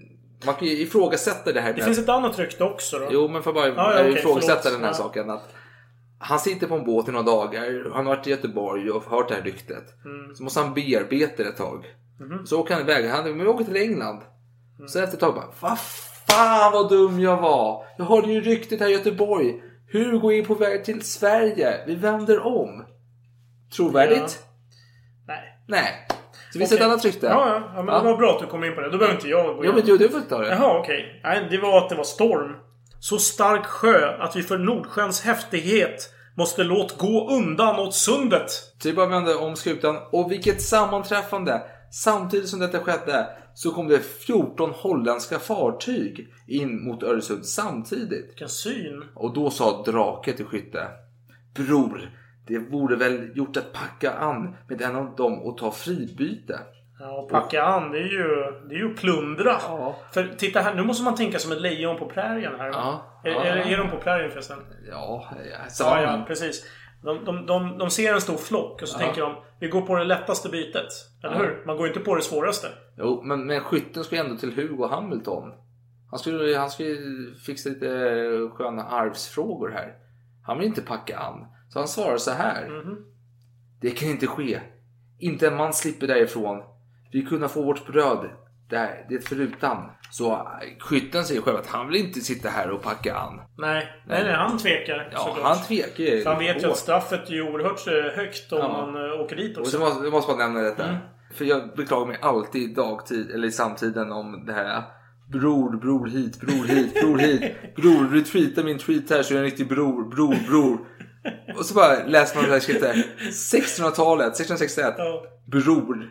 man kan ju ifrågasätta det här. Det finns ett annat rykte också då. Jo, men för bara Ja, ja, okej, ifrågasätta förlåt. den här Ja. saken. Att han sitter på en båt i några dagar, han har varit i Göteborg och hört det här ryktet. Mm. Så måste han bearbeta det ett tag. Mhm. Så åker han iväg, han men åker till England. Så efter ett tag bara, vad fan vad dum jag var. Jag hörde ju ryktet här i Göteborg. Hugo är på väg till Sverige. Vi vänder om. Trovärdigt? Nej. Nej. Så finns det ett annat rykte. Ja, ja, ja men det var bra att du kom in på det. Då behöver inte jag gå Ja, men du, du får ta det. Jaha, okej. Nej, det var att det var storm. Så stark sjö att vi för Nordsjöns häftighet måste låt gå undan åt sundet. Bara vände om skutan och vilket sammanträffande! Samtidigt som detta skedde så kom det 14 holländska fartyg in mot Öresund samtidigt. Vilken syn. Och då sa Drake till Skytte. Bror, det vore väl gjort att packa an med en av dem och ta fribyte. Ja, packa an, det är ju, det är ju plundra. Ja. För titta här, nu måste man tänka som ett lejon på prärien här. Ja. Är, Ja. är, är de på prärien förresten? Ja, ja, Ja, precis. De, de, de, de ser en stor flock och så Ja. tänker de vi går på det lättaste bytet. Eller Ja. hur? Man går inte på det svåraste. Jo, men, men skytten ska ju ändå till Hugo Hamilton. Han skulle, han skulle fixa lite sköna arvsfrågor här. Han vill inte packa an. Så han svarar så här. Mhm. Det kan inte ske. Inte en man slipper därifrån. Vi kunna få vårt bröd där, det förutan. Så skytten säger själv att han vill inte sitta här och packa an. Nej, nej, nej han tvekar. Ja, såklart. han tvekar. För han vet ju att straffet är oerhört eh, högt om Ja. man eh, åker dit Och också. så måste, jag måste bara nämna detta. Mm. För jag beklagar mig alltid i dagtid, eller i samtiden om det här. Bror, bror hit, bror hit, bror hit. Bror, retweeta min tweet här så är jag en riktig bror, bror, bror. Och så bara läser man det här skriftet. 1600-talet, 1661. Ja. Bror.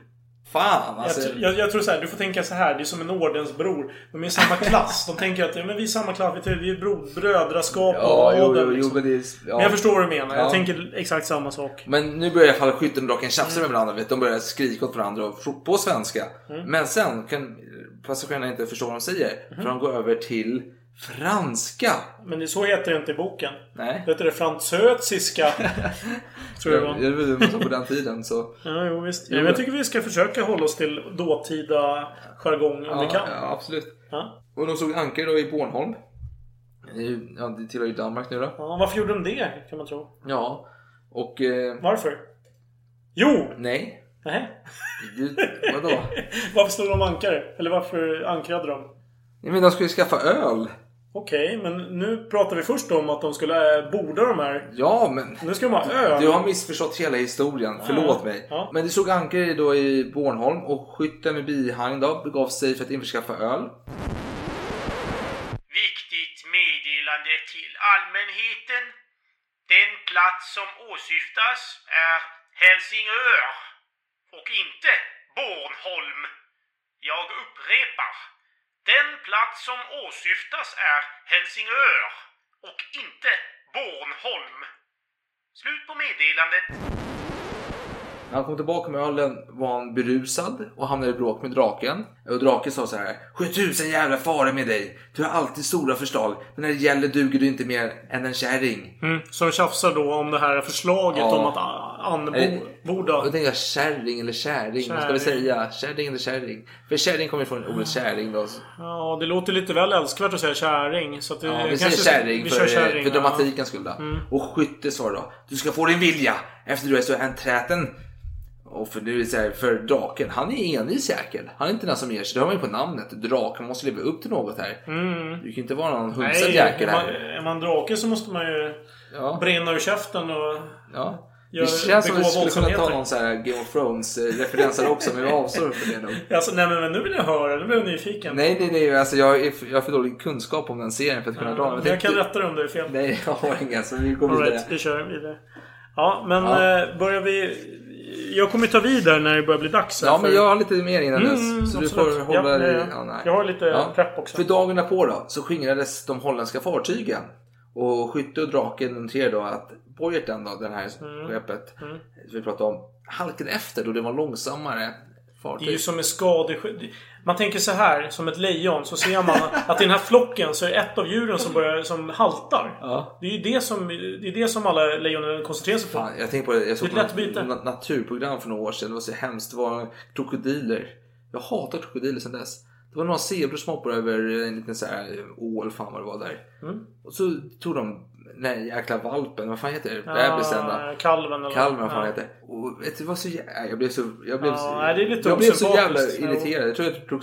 Fan Jag, alltså. tr- jag, jag tror så här, du får tänka så här. Det är som en ordensbror. De är i samma klass. De tänker att ja, men vi är samma klass. Vi är- Vi är bro, brödraskap Ja, och jo, adel, jo, jo, liksom. men det är... Ja. Men jag förstår vad du menar. Ja. Jag tänker exakt samma sak. Men nu börjar i alla fall skytten och draken tjafsa med varandra. Vet. De börjar skrika åt varandra och- på svenska. Mm. Men sen kan passagerarna inte förstå vad de säger. För de går över till franska. Men det, så heter det inte i boken. Nej. Det heter det französiska. tror jag det var. Inte på den tiden så. Ja, jo, visst. Jo. Men jag tycker vi ska försöka hålla oss till dåtida jargong om Ja, vi kan. ja, absolut. Ja. Och de såg anker då i Bornholm. Det, ja, det tillhör ju Danmark nu då. Ja, varför gjorde de det? Kan man tro. Ja. Och... Eh, Varför? Jo! nej. Nej. Du, vadå? Varför slog de ankare? Eller varför ankrade de? Nej, men de skulle skaffa öl. Okej, men nu pratar vi först om att de skulle äh, borda de här. Ja, men... Nu ska de ha öl. Du har missförstått hela historien, förlåt mig. Ja. Men det såg anker då i Bornholm och skytten med bihang då begav sig för att införskaffa öl. Viktigt meddelande till allmänheten. Den plats som åsyftas är Helsingör och inte Bornholm. Jag upprepar. Den plats som åsyftas är Helsingör och inte Bornholm. Slut på meddelandet. När han kom tillbaka med ölen var han berusad och hamnade i bråk med draken. Och draken sa så här. Sjutusen jävla fara med dig. Du har alltid stora förslag. Men när det gäller duger du inte mer än en kärring. Mm, så de tjafsar då om det här förslaget Ja. om att a- Nej. anborda... Då tänkte jag kärring eller käring. Vad ska vi Käring. säga? Kärring eller kärring? För kärring kommer från ordet käring då. Ja, det låter lite väl älskvärt att säga käring. Så att det Ja, vi säger kärring vi för, kärring, för dramatikens skull. Mm. Och skytte svarar då. Du ska få din vilja efter du är så enträten. Och för det så här, för draken, han är envis jäkel. Han är inte den som ger sig. Det har man ju på namnet. Draken måste leva upp till något här. Mm. Du kan inte vara någon hunsad jäkel är man, här. är man drake så måste man ju Ja. brinna ur käften och Ja. Gör, Det känns som att vi skulle kunna ta någon så här Game of Thrones-referenser också, men vi avstår för det nog. Alltså, nej men nu vill jag höra, nu blir jag nyfiken. Nej, nej, nej. Alltså, jag, är, jag har för dålig kunskap om den serien för att kunna dra den. jag, tänkte- kan rätta dig om det är fel. Nej, jag har inga, så vi går All vidare. right, vi kör vidare. Ja, men Ja. eh, börjar vi... Jag kommer ta vidare när det börjar bli dags. här, Ja, men för- jag har lite mer innan dess. Mm, så du absolut. får hålla Ja, dig... ja, ja. Ja. Jag har lite pepp också. För dagen därpå då, så skingrades de holländska fartygen. Och Skytte och Draken noterade då att Boyerten då, den här Mm. skeppet Mm. vi pratade om, halkade efter då det var långsammare Det fartyg. är ju som med skadeskydd. Man tänker så här, som ett lejon, så ser man att i den här flocken så är ett av djuren som, börjar, som haltar. Ja. Det är ju det som, det är det som alla lejonen koncentrerar sig på. Fan, jag tänkte på det, jag såg Det ett na- naturprogram för några år sedan. Det var så hemskt. Det var krokodiler. Jag hatar krokodiler sedan dess. Det var några zebror som hoppade över en liten så här ål, fan vad det var där. Mm. Och så tog de den jäkla valpen, vad fan heter det? Bebisen då? Kalven eller Kalven, vad fan ja. heter. Och vet du, det var så jävla... Jag blev så... Jag blev, Ja, så, det jag blev så jävla irriterad. Jag tror jag drog,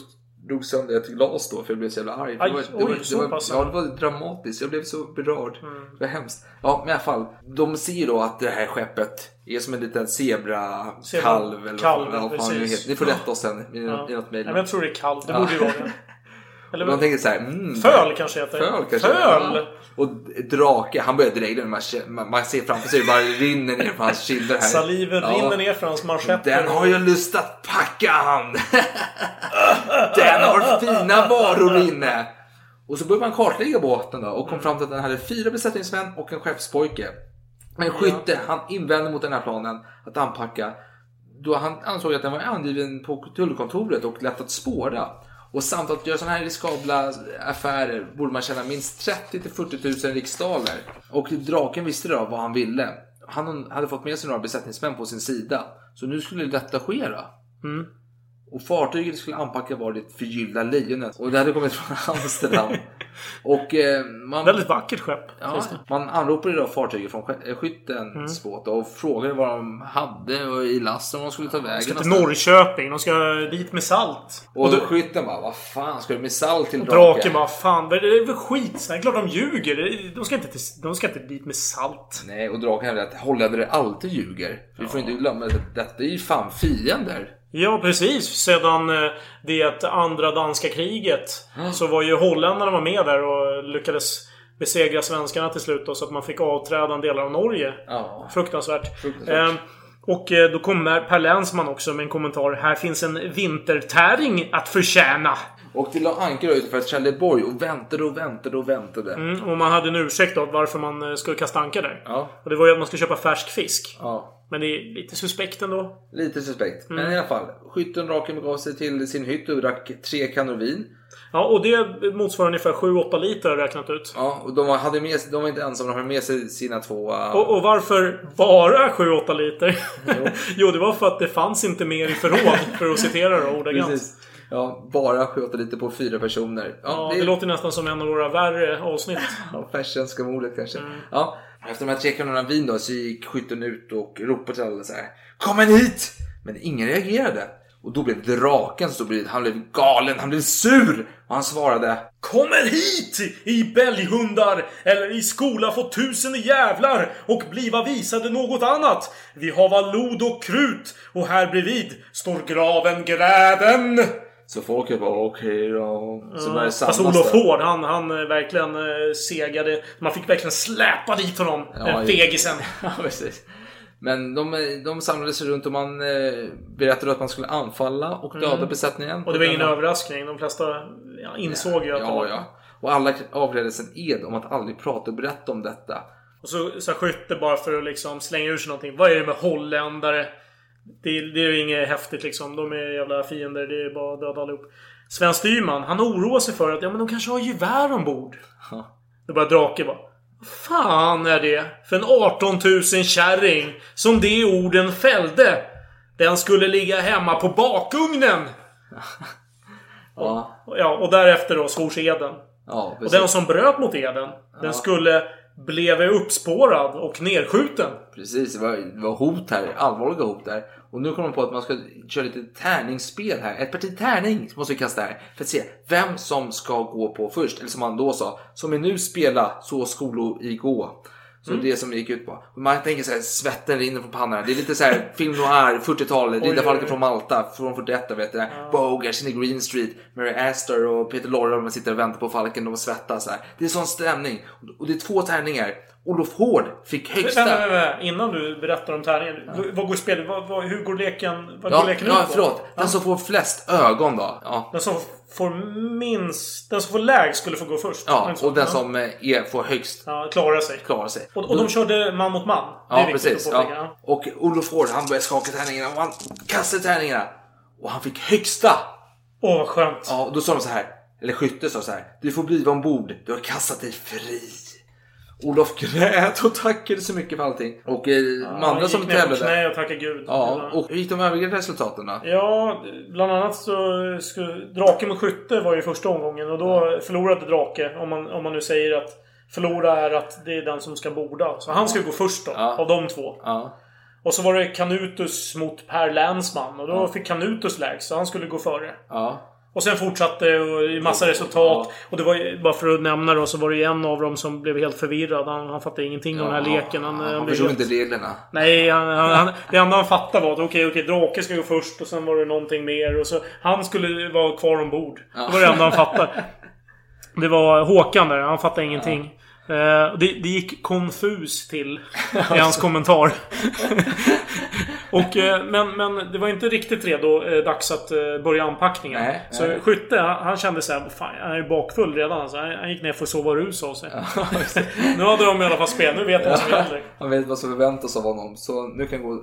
drog sönder ett glas då för jag blev så jävla arg. Aj, det var, oj, det var, så det var, pass. Ja, det var dramatiskt. Jag blev så berörd. Mm. Det var hemskt. Ja, men i alla fall. De ser då att det här skeppet är som en liten zebra-kalv. Zebra- eller kalv, vad fan det nu precis. heter. Ni får rätta oss sen i, Ja. i något mejl. Jag tror det är kalv. Det Ja. borde ju vara det. Eller de tänker så här, mm, Föl kanske heter. Föl kanske. Föl! Och drake, han börjar dregla. Man, man, man ser framför sig hur bara rinner ner på hans kinder här. Saliven Ja. rinner ner för hans manschetter. Den har ju lust att packa han. Den har fina varor inne. Och så började man kartlägga båten då och kom fram till att den hade fyra besättningsmän och en skeppspojke. Men skytte, han invände mot den här planen att anpacka då han ansåg att den var angiven på tullkontoret och lätt att spåra. Och samt att göra sådana här riskabla affärer borde man tjäna minst 30 till 40 000 riksdaler. Och draken visste då vad han ville. Han hade fått med sig några besättningsmän på sin sida. Så nu skulle detta ske då. Mm. Och fartyget skulle anpacka var det förgyllda lejonet. Och det hade kommit från Amsterdam. och eh, man... Väldigt vackert skepp. Ja, det. man anropade då fartyget från eh, skyttens Mm. båt och frågade vad de hade och i last om de skulle ta vägen. De ska till. Norrköping. De ska dit med salt. Och, då- skytten bara, vad fan ska du med salt till Och draken? draken bara, fan det är väl skit. Det är klart de ljuger. Det- De ska inte, till, de ska inte dit med salt. Nej, och draken hävdade att holländare alltid ljuger. Vi får inte glömma att detta är ju fan fiender. Ja, precis. Sedan eh, det andra danska kriget så var ju holländarna var med där och lyckades besegra svenskarna till slut då, så att man fick avträda en del av Norge. Ja. Fruktansvärt. Fruktansvärt. Eh, och eh, då kommer Per Länsman också med en kommentar. Här finns en vintertäring att förtjäna. Och det la anker utanför Trelleborg och väntade och väntade och väntade. Mm, och man hade en ursäkt då varför man eh, skulle kasta ankar där. Ja. Och det var ju att man skulle köpa färsk fisk. Ja. Men det är lite suspekt ändå. Lite suspekt. Mm. Men i alla fall. Skytten och draken begav sig till sin hytt och drack tre kannor vin. Ja, och det motsvarar ungefär 7-8 liter har jag räknat ut. Ja, och de hade med, de var inte ensamma, de hade med sig sina två... uh, Och, och varför bara 7-8 liter? Jo. det var för att det fanns inte mer i förråd, för att citera då ordagrant. Precis. Ja, bara 7 lite på fyra personer. Ja, det låter nästan som en av våra värre avsnitt. Ja, Färsenska mordet kanske. Mm. Ja, efter de här tre kronorna vin då så gick skytten ut och ropade till alla så här. Kom en hit! Men ingen reagerade. Och då blev draken så bredvid, han blev galen, han blev sur! Och han svarade Kommer hit i bälghundar eller i skola få tusen jävlar och bliva visade något annat. Vi hava lod och krut och här bredvid står graven gräden. Så folket bara okej då. Så började det Fast samlas Olof. Hård, han, han eh, verkligen eh, segade. Man fick verkligen släpa dit honom. Ja, den ja. fegisen. Ja, precis. Men de, de samlades runt och man eh, berättade att man skulle anfalla och döda Mm. besättningen. Och det var ingen överraskning. De flesta ja, insåg ju att Ja, var... ja. Och alla avkrävdes en ed om att aldrig prata och berätta om detta. Och så, så skytte bara för att liksom slänga ur sig någonting. Vad är det med holländare? Det, det är ju inget häftigt liksom. De är jävla fiender. Det är bara att döda allihop. Sven Styrman, han oroar sig för att ja, men de kanske har gevär ombord. Ja. Det bara Drake bara. Fan är det för en 18 000 kärring som de orden fällde? Den skulle ligga hemma på bakugnen. Ja, Ja, och därefter då svors eden. ja Och den som bröt mot eden, den skulle blev uppspårad och nedskjuten. Precis, det var, det var hot här. Allvarliga hot där. Och nu kommer de på att man ska köra lite tärningsspel här. Ett parti tärning måste vi kasta här. För att se vem som ska gå på först. Eller som han då sa. Som är nu spela så skolo i gå. Så Mm. det som det gick ut på. Man tänker så här, svetten rinner från pannan. Det är lite så här film noir, 40-talet, Oj, Riddarfalken oj, från Malta från 41 vet du. Bogers inne i Green Street, Mary Astor och Peter Lorre de sitter och väntar på Falken, de svettas så här. Det är sån stämning. Och det är två tärningar. Olof Hård fick högsta. Vänta, vänta, vänta. Innan du berättar om tärningen. v- Vad går spelet? Vad, vad, hur går leken? Vad Ja, går leken ja ut på? förlåt. Den som får flest ögon då. Ja, Den som får minst... Den som får lägst skulle få gå först. Ja och den som eh, är, får högst Ja, klarar sig. klarar sig. Och, och de körde man mot man. Det Ja, precis. Ja. Och Olof Hård, han började skaka tärningarna och han kastade tärningarna. Och han fick högsta. Åh, vad skönt. Ja, och då sa de så här. Eller skytte sa så här. Du får bliva ombord. Du har kastat dig fri. Olof grät och tackade så mycket för allting. Och eh, de Han andra gick som ner på tävlade. knä och tackade gud. Ja, och hur gick de övriga resultaten då? Ja, bland annat så skulle Drake mot skytte var ju första omgången och då förlorade Drake. Om man, om man nu säger att förlora är att det är den som ska borda. Så han ska gå först då, Ja. av de två. Ja. Och så var det Canutus mot Per Länsman och då fick Canutus lägst så han skulle gå före. Ja. Och sen fortsatte och i massa resultat. Och det var bara för att nämna då, så var det ju en av dem som blev helt förvirrad. Han, han fattade ingenting av den här leken. Han, Han blev förstod helt- inte reglerna. Nej, han, han, han, det enda han fattade var att okej, okej, Drake ska gå först och sen var det någonting mer. Och så, han skulle vara kvar ombord. Det var det enda han fattade. Det var Håkan där, han fattade ingenting. Eh, det, det gick konfus till i hans kommentar. och, eh, men, men det var inte riktigt redo eh, dags att eh, börja anpackningen. Nej, så nej. Skytte, han, han kände så här, fan han är bakfull redan. Alltså, han, han gick ner för att sova rusa av sig. nu hade de i alla fall spel, nu vet de vad som gäller. Han vet vad som förväntas av honom. Så nu kan han gå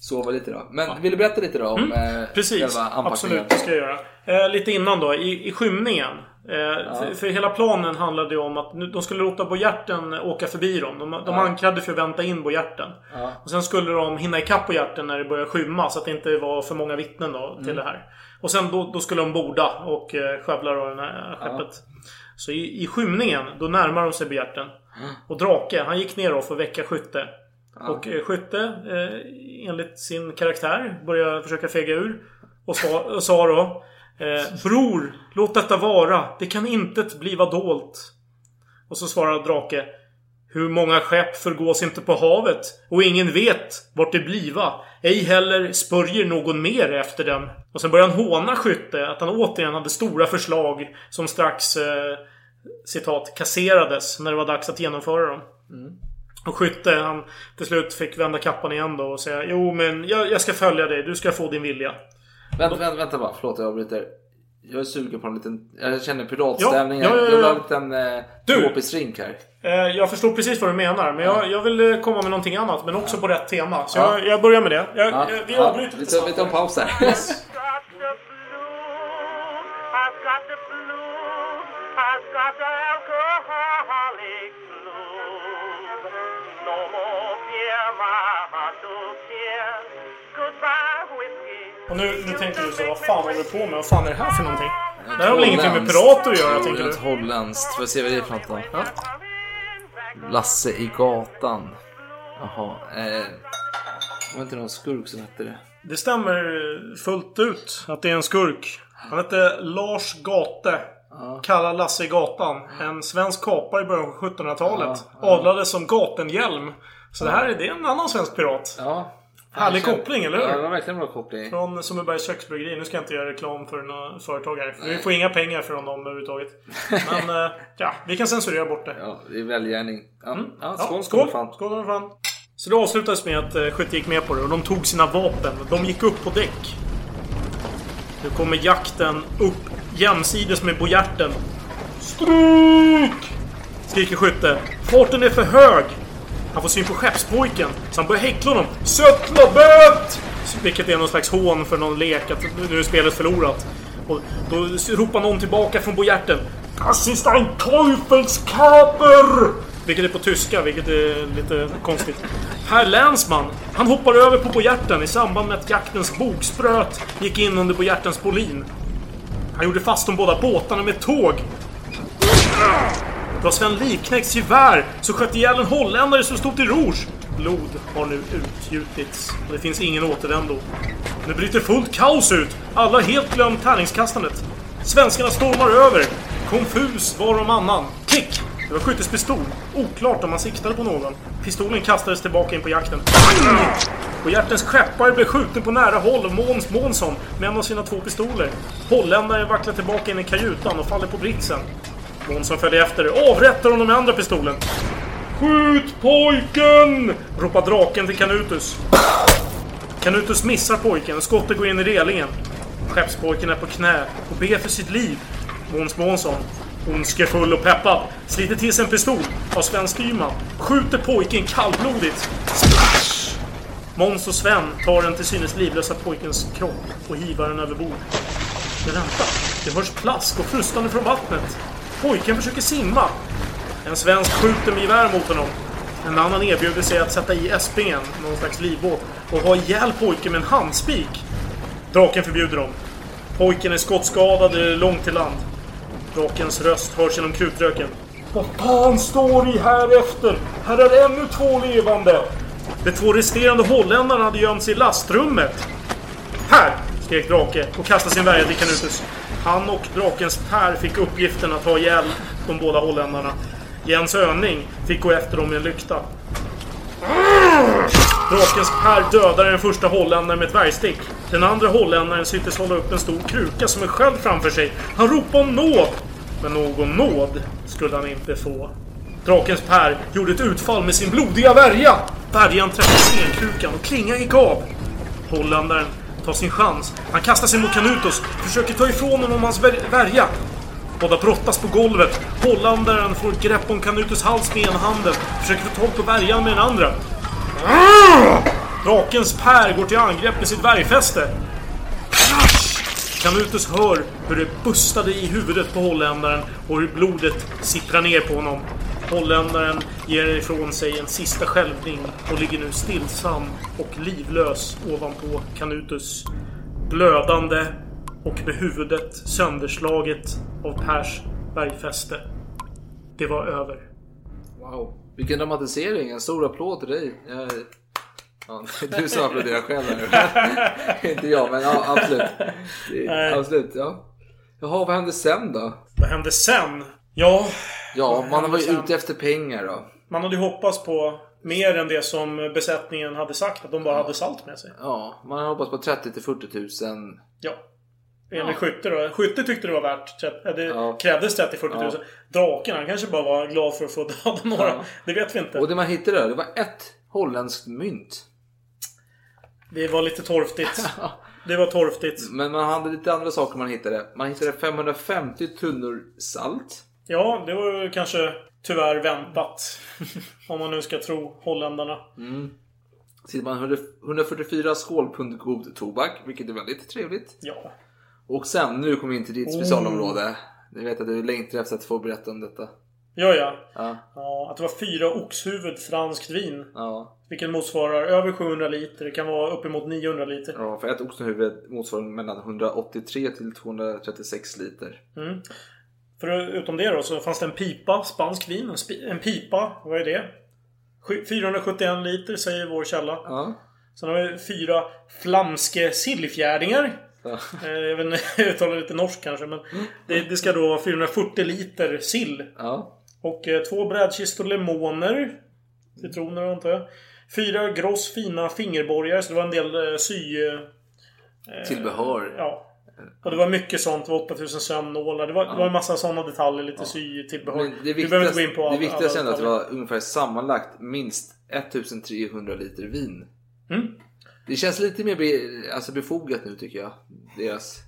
sova lite då. Men vill du berätta lite då om eh, Mm, Precis, själva anpackningen? absolut. Det ska jag göra. Eh, lite innan då, i, i skymningen. Eh, för, för hela planen handlade ju om att nu, de skulle låta Bojerten åka förbi dem. De, de Ja. ankade för att vänta in Bojerten. Ja. Och sen skulle de hinna ikapp Bojerten när det började skymma så att det inte var för många vittnen då, till Mm. det här. Och sen då, då skulle de borda och eh, skövla då det här skeppet. Så i, i skymningen, då närmar de sig Bojerten. Och Drake, han gick ner då för att väcka Skytte. Och eh, Skytte, eh, enligt sin karaktär, började försöka fega ur. Och sa, och sa då eh, Bror, låt detta vara. Det kan intet bliva dolt. Och så svarar Drake Hur många skepp förgås inte på havet och ingen vet vart det bliva. Ej heller spörjer någon mer efter dem. Och sen börjar han håna Skytte att han återigen hade stora förslag som strax eh, citat kasserades när det var dags att genomföra dem. Och Skytte han till slut fick vända kappan igen då och säga Jo men jag, jag ska följa dig, du ska få din vilja. Vänta, vänta, vänta bara. Förlåt jag avbryter. Jag är sugen på en liten... Jag känner piratstämning Ja, här. ja, ja, Jag vill ha ja. en liten eh, Du! tropisk drink här. Eh, jag förstår precis vad du menar men jag, jag vill eh, komma med någonting annat men också på rätt tema. Så Ja. jag, jag börjar med det. Jag, Ja, jag, vi ja. avbryter Vi lite vi tar en paus här. I've Och nu, nu tänker du så, vad fan håller du på med? Vad fan är det här för någonting? Det här har väl ingenting med pirater att göra, tänker du? Holländskt. Får jag se vad det är för något då? Lasse i gatan. Jaha. Eh, var inte någon skurk som hette det? Det stämmer fullt ut att det är en skurk. Han hette Lars Gate. Kallad Lasse i gatan. En svensk kapare i början av 1700-talet. Adlades som Gatenhjälm. Så det här är, det en annan svensk pirat. Ja. Härlig känner- koppling, eller Ja, det hur? var verkligen en bra koppling. Från Sundbybergs köksbryggeri. Nu ska jag inte göra reklam för några företag här. För vi får inga pengar från dem överhuvudtaget. Men eh, ja, vi kan censurera bort det. Ja, det är välgärning. Ja, ja, Ja, skål, skål! skål. Fan. Skål kommer fram. Så det avslutades med att eh, Skytte gick med på det och de tog sina vapen. De gick upp på däck. Nu kommer jakten upp jämsides med bojerten. Stryk! Skriker Skytte. Farten är för hög! Han får syn på skeppspojken, så han börjar häckla honom. Söttla böt! Vilket är någon slags hån för någon lek, att nu är spelet förlorat. Och då ropar någon tillbaka från bojärten. Das ist ein Teufelskaper! Vilket är på tyska, vilket är lite konstigt. Herr Länsman, han hoppar över på bojärten i samband med att jaktens bogspröt gick in under bojärtens bolin. Han gjorde fast de båda båtarna med tåg. Det var Sven Liknäcks gevär som sköt ihjäl en holländare som stod till rouge. Blod har nu utgjutits och det finns ingen återvändo. Nu bryter fullt kaos ut. Alla har helt glömt tärningskastandet. Svenskarna stormar över. Konfus var om annan. Klick! Det var skyttespistol. Oklart om man siktade på någon. Pistolen kastades tillbaka in på jakten. Och hjärtens skeppare blev skjuten på nära håll av Måns Månsson med en av sina två pistoler. Holländaren vacklar tillbaka in i kajutan och faller på britsen. Månsson följer efter. Avrättar honom med andra pistolen. Skjut pojken! ropar draken till Canutus. Canutus missar pojken. Skottet går in i relingen. Skeppspojken är på knä och ber för sitt liv. Måns Månsson, ondskefull och peppad, sliter till sig en pistol av Sven Styrman. Skjuter pojken kallblodigt. Splash! Måns och Sven tar den till synes livlösa pojkens kropp och hivar den över bord. Men vänta, det hörs plask och frustande från vattnet. Pojken försöker simma. En svensk skjuter med gevär mot honom. En annan erbjuder sig att sätta i Espingen, någon slags livbåt, och ha ihjäl pojken med en handspik. Draken förbjuder dem. Pojken är skottskadad och är långt till land. Drakens röst hörs genom krutröken. Vad fan står ni här efter? Här är ännu två levande! De två resterande holländarna hade gömt sig i lastrummet. Här! skrek Drake och kastade sin värja till Canutus. Han och drakens Per fick uppgiften att ha ihjäl de båda holländarna. Jens Öning fick gå efter dem med en lykta. Drakens Per dödade den första holländaren med ett värjstick. Den andra holländaren syntes hålla upp en stor kruka som en sköld framför sig. Han ropade om nåd! Men någon nåd skulle han inte få. Drakens Per gjorde ett utfall med sin blodiga värja. Värjan träffade stenkrukan och klingan gick av. Holländaren tar sin chans. Han kastar sig mot Canutus försöker ta ifrån honom hans värja. Båda brottas på golvet. Holländaren får ett grepp om Canutus hals med ena handen. Försöker få tag på värjan med den andra. Drakens Per går till angrepp med sitt värjfäste. Canutus hör hur det bustade i huvudet på holländaren och hur blodet sipprar ner på honom. Holländaren ger ifrån sig en sista skälvning och ligger nu stillsam och livlös ovanpå Canutus. Blödande och med huvudet sönderslaget av Pers bergfäste. Det var över. Wow. Vilken dramatisering. En stor applåd till dig. Jag... Ja, du som applåderar själv här. Inte jag, men ja, absolut. Absolut, ja. Jaha, vad hände sen då? Vad hände sen? Ja, Ja, man var ju ute efter pengar då. man hade ju hoppats på mer än det som besättningen hade sagt. Att de bara hade salt med sig. Ja, man hade hoppats på 30 till 40 000. Ja. Enligt Skytte då. Skytte tyckte det var värt... 30, äh, det Ja. krävdes 30-40 000. Ja. Draken, han kanske bara var glad för att få döda några. Ja. Det vet vi inte. Och det man hittade där, det var ett holländskt mynt. Det var lite torftigt. Det var torftigt. Men man hade lite andra saker man hittade. Man hittade 550 tunnor salt. Ja, det var ju kanske tyvärr väntat. Om man nu ska tro holländarna. Mm. 100 144 skålpund god tobak, vilket är väldigt trevligt. Ja. Och sen, nu kommer vi in till ditt Oh. specialområde. Jag vet att du längtar efter att få berätta om detta. Ja, ja. Ja, ja att det var fyra oxhuvud franskt vin. ja. Vilket motsvarar över 700 liter. Det kan vara uppemot 900 liter. ja för ett oxenhuvud motsvarar mellan 183 till 236 liter. Mm. Förutom det då så fanns det en pipa, spansk vin. En, en pipa, vad är det? Sju- 471 liter säger vår källa. Ja. Sen har vi fyra flamske sillfjärdingar. Ja. Eh, Jag vet inte, jag uttalar lite norsk kanske men det, det ska då vara 440 liter sill. Ja. Och eh, två brädkistor lemoner. Citroner antar jag. Fyra gross fina fingerborgar så det var en del eh, sy... eh, Tillbehör. Ja. Och det var mycket sånt. Det var 8000 sömnålar. Det var, det var en massa sådana detaljer. Lite sytillbehör. Men det Vi behöver inte gå in på det alla- viktigaste alla ändå att det var ungefär sammanlagt minst 1300 liter vin. Mm. Det känns lite mer be, alltså befogat nu tycker jag. Deras...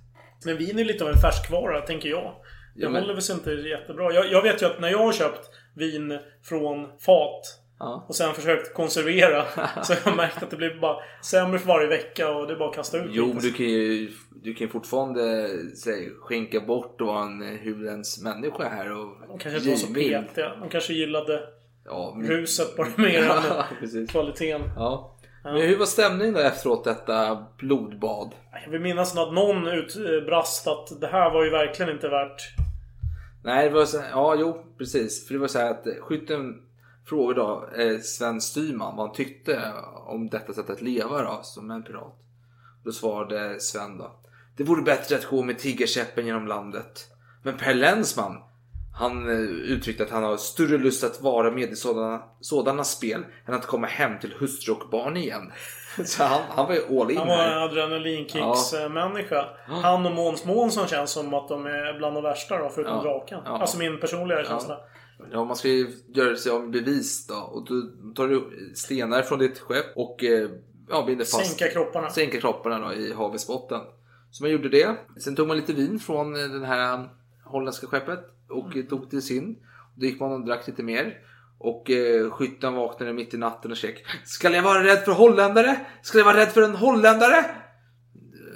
Men vin är lite av en färskvara, tänker jag. Det Ja, men- håller väl sig inte jättebra. Jag, jag vet ju att när jag har köpt vin från fat Ja. och sen försökt konservera så jag märkt att det blir bara sämre för varje vecka och det är bara att kasta ut Jo, du kan ju, du kan ju fortfarande säg, skänka bort och vara en hulens människa här. Och De kanske inte var så petiga. De kanske gillade Ja, men- ruset bara mer Ja, än kvaliteten. Ja. Men hur var stämningen då efteråt detta blodbad? Jag vill minnas att någon utbrast att det här var ju verkligen inte värt Nej, det var så ja, jo, precis. För det var så här att eh, skytten frågade då eh, Sven Styrman vad han tyckte om detta sätt att leva då, som en pirat. Då svarade Sven då. Det vore bättre att gå med tiggarkäppen genom landet. Men Per Länsman, han eh, uttryckte att han har större lust att vara med i sådana, sådana spel än att komma hem till hustru och barn igen. Så han, han var ju all in Han var en adrenalinkicks-människa. Han och Måns Månsson känns som att de är bland de värsta då, förutom Ja. draken. Ja. Alltså min personliga känsla. Ja, man ska ju göra sig av med bevis då. Och då tar du stenar från ditt skepp och eh, ja, binder fast. Sänka kropparna. Sänka kropparna då, i havets botten. Så man gjorde det. Sen tog man lite vin från eh, det här holländska skeppet och Mm. tog till sin. Då gick man och drack lite mer. Och eh, skytten vaknade mitt i natten och skrek Ska jag vara rädd för holländare? Ska jag vara rädd för en holländare?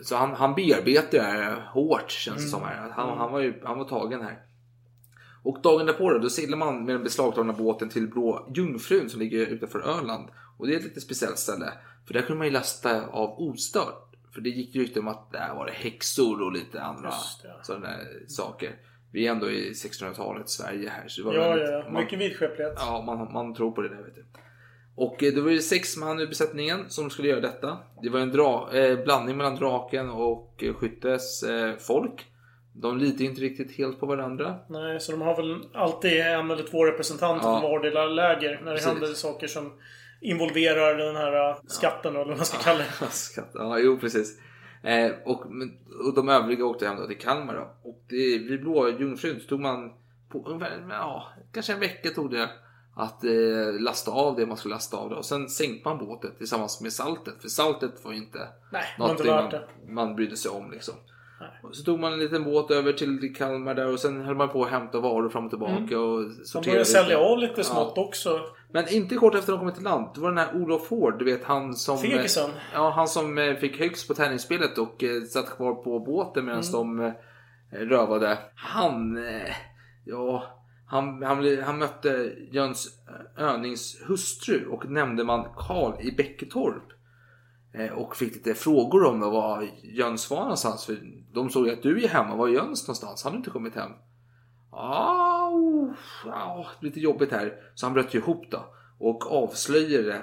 Så han, han bearbetade det här hårt känns det som. Här. Han, han, var ju, han var tagen här. Och dagen därpå då, då seglar man med den beslagtagna båten till Blå Jungfrun som ligger utanför Öland. Och det är ett lite speciellt ställe. För där kunde man ju lasta av ostört. För det gick rykte om att där var det häxor och lite andra det. sådana saker. Vi är ändå i 1600-talet Sverige här. Så det var Ja, väldigt- ja, ja. man- Mycket vidskeplighet. Ja, man, man tror på det där vet du. Och eh, då var det sex man i besättningen som skulle göra detta. Det var en dra, eh, blandning mellan draken och eh, skyttes eh, folk. De litar inte riktigt helt på varandra. Nej, så de har väl alltid en eller två representanter Ja. från vardera läger när det Precis. händer saker som involverar den här äh, skatten eller vad man ska kalla det. Skatt. Ja, jo precis. Eh, och, och de övriga åkte hem då till Kalmar då. Och det, vid Blå så tog man på ungefär, ja, kanske en vecka tog det att eh, lasta av det man skulle lasta av. Då. Och sen sänkte man båten tillsammans med saltet. För saltet var ju inte Nej, det inte någonting man, det. man brydde sig om. Liksom. Så tog man en liten båt över till Kalmar där och sen höll man på att hämta varor fram och tillbaka. Mm. Och De lite. sälja av lite Ja. smått också. Men inte kort efter de kommit till land. Det var den här Olof Ford, du vet han som... Fegisen. Ja, han som eh, fick högst på tärningsspelet och eh, satt kvar på båten medan Mm. de eh, rövade. Han... Ja... Han, han, han mötte Jöns Önings hustru och nämndeman Karl i Bäcketorp. Eh, och fick lite frågor om var Jöns var någonstans. För de såg ju att du är hemma. Var är Jöns någonstans? Han har inte kommit hem. Au, au, lite jobbigt här. Så han bröt ju ihop då och avslöjade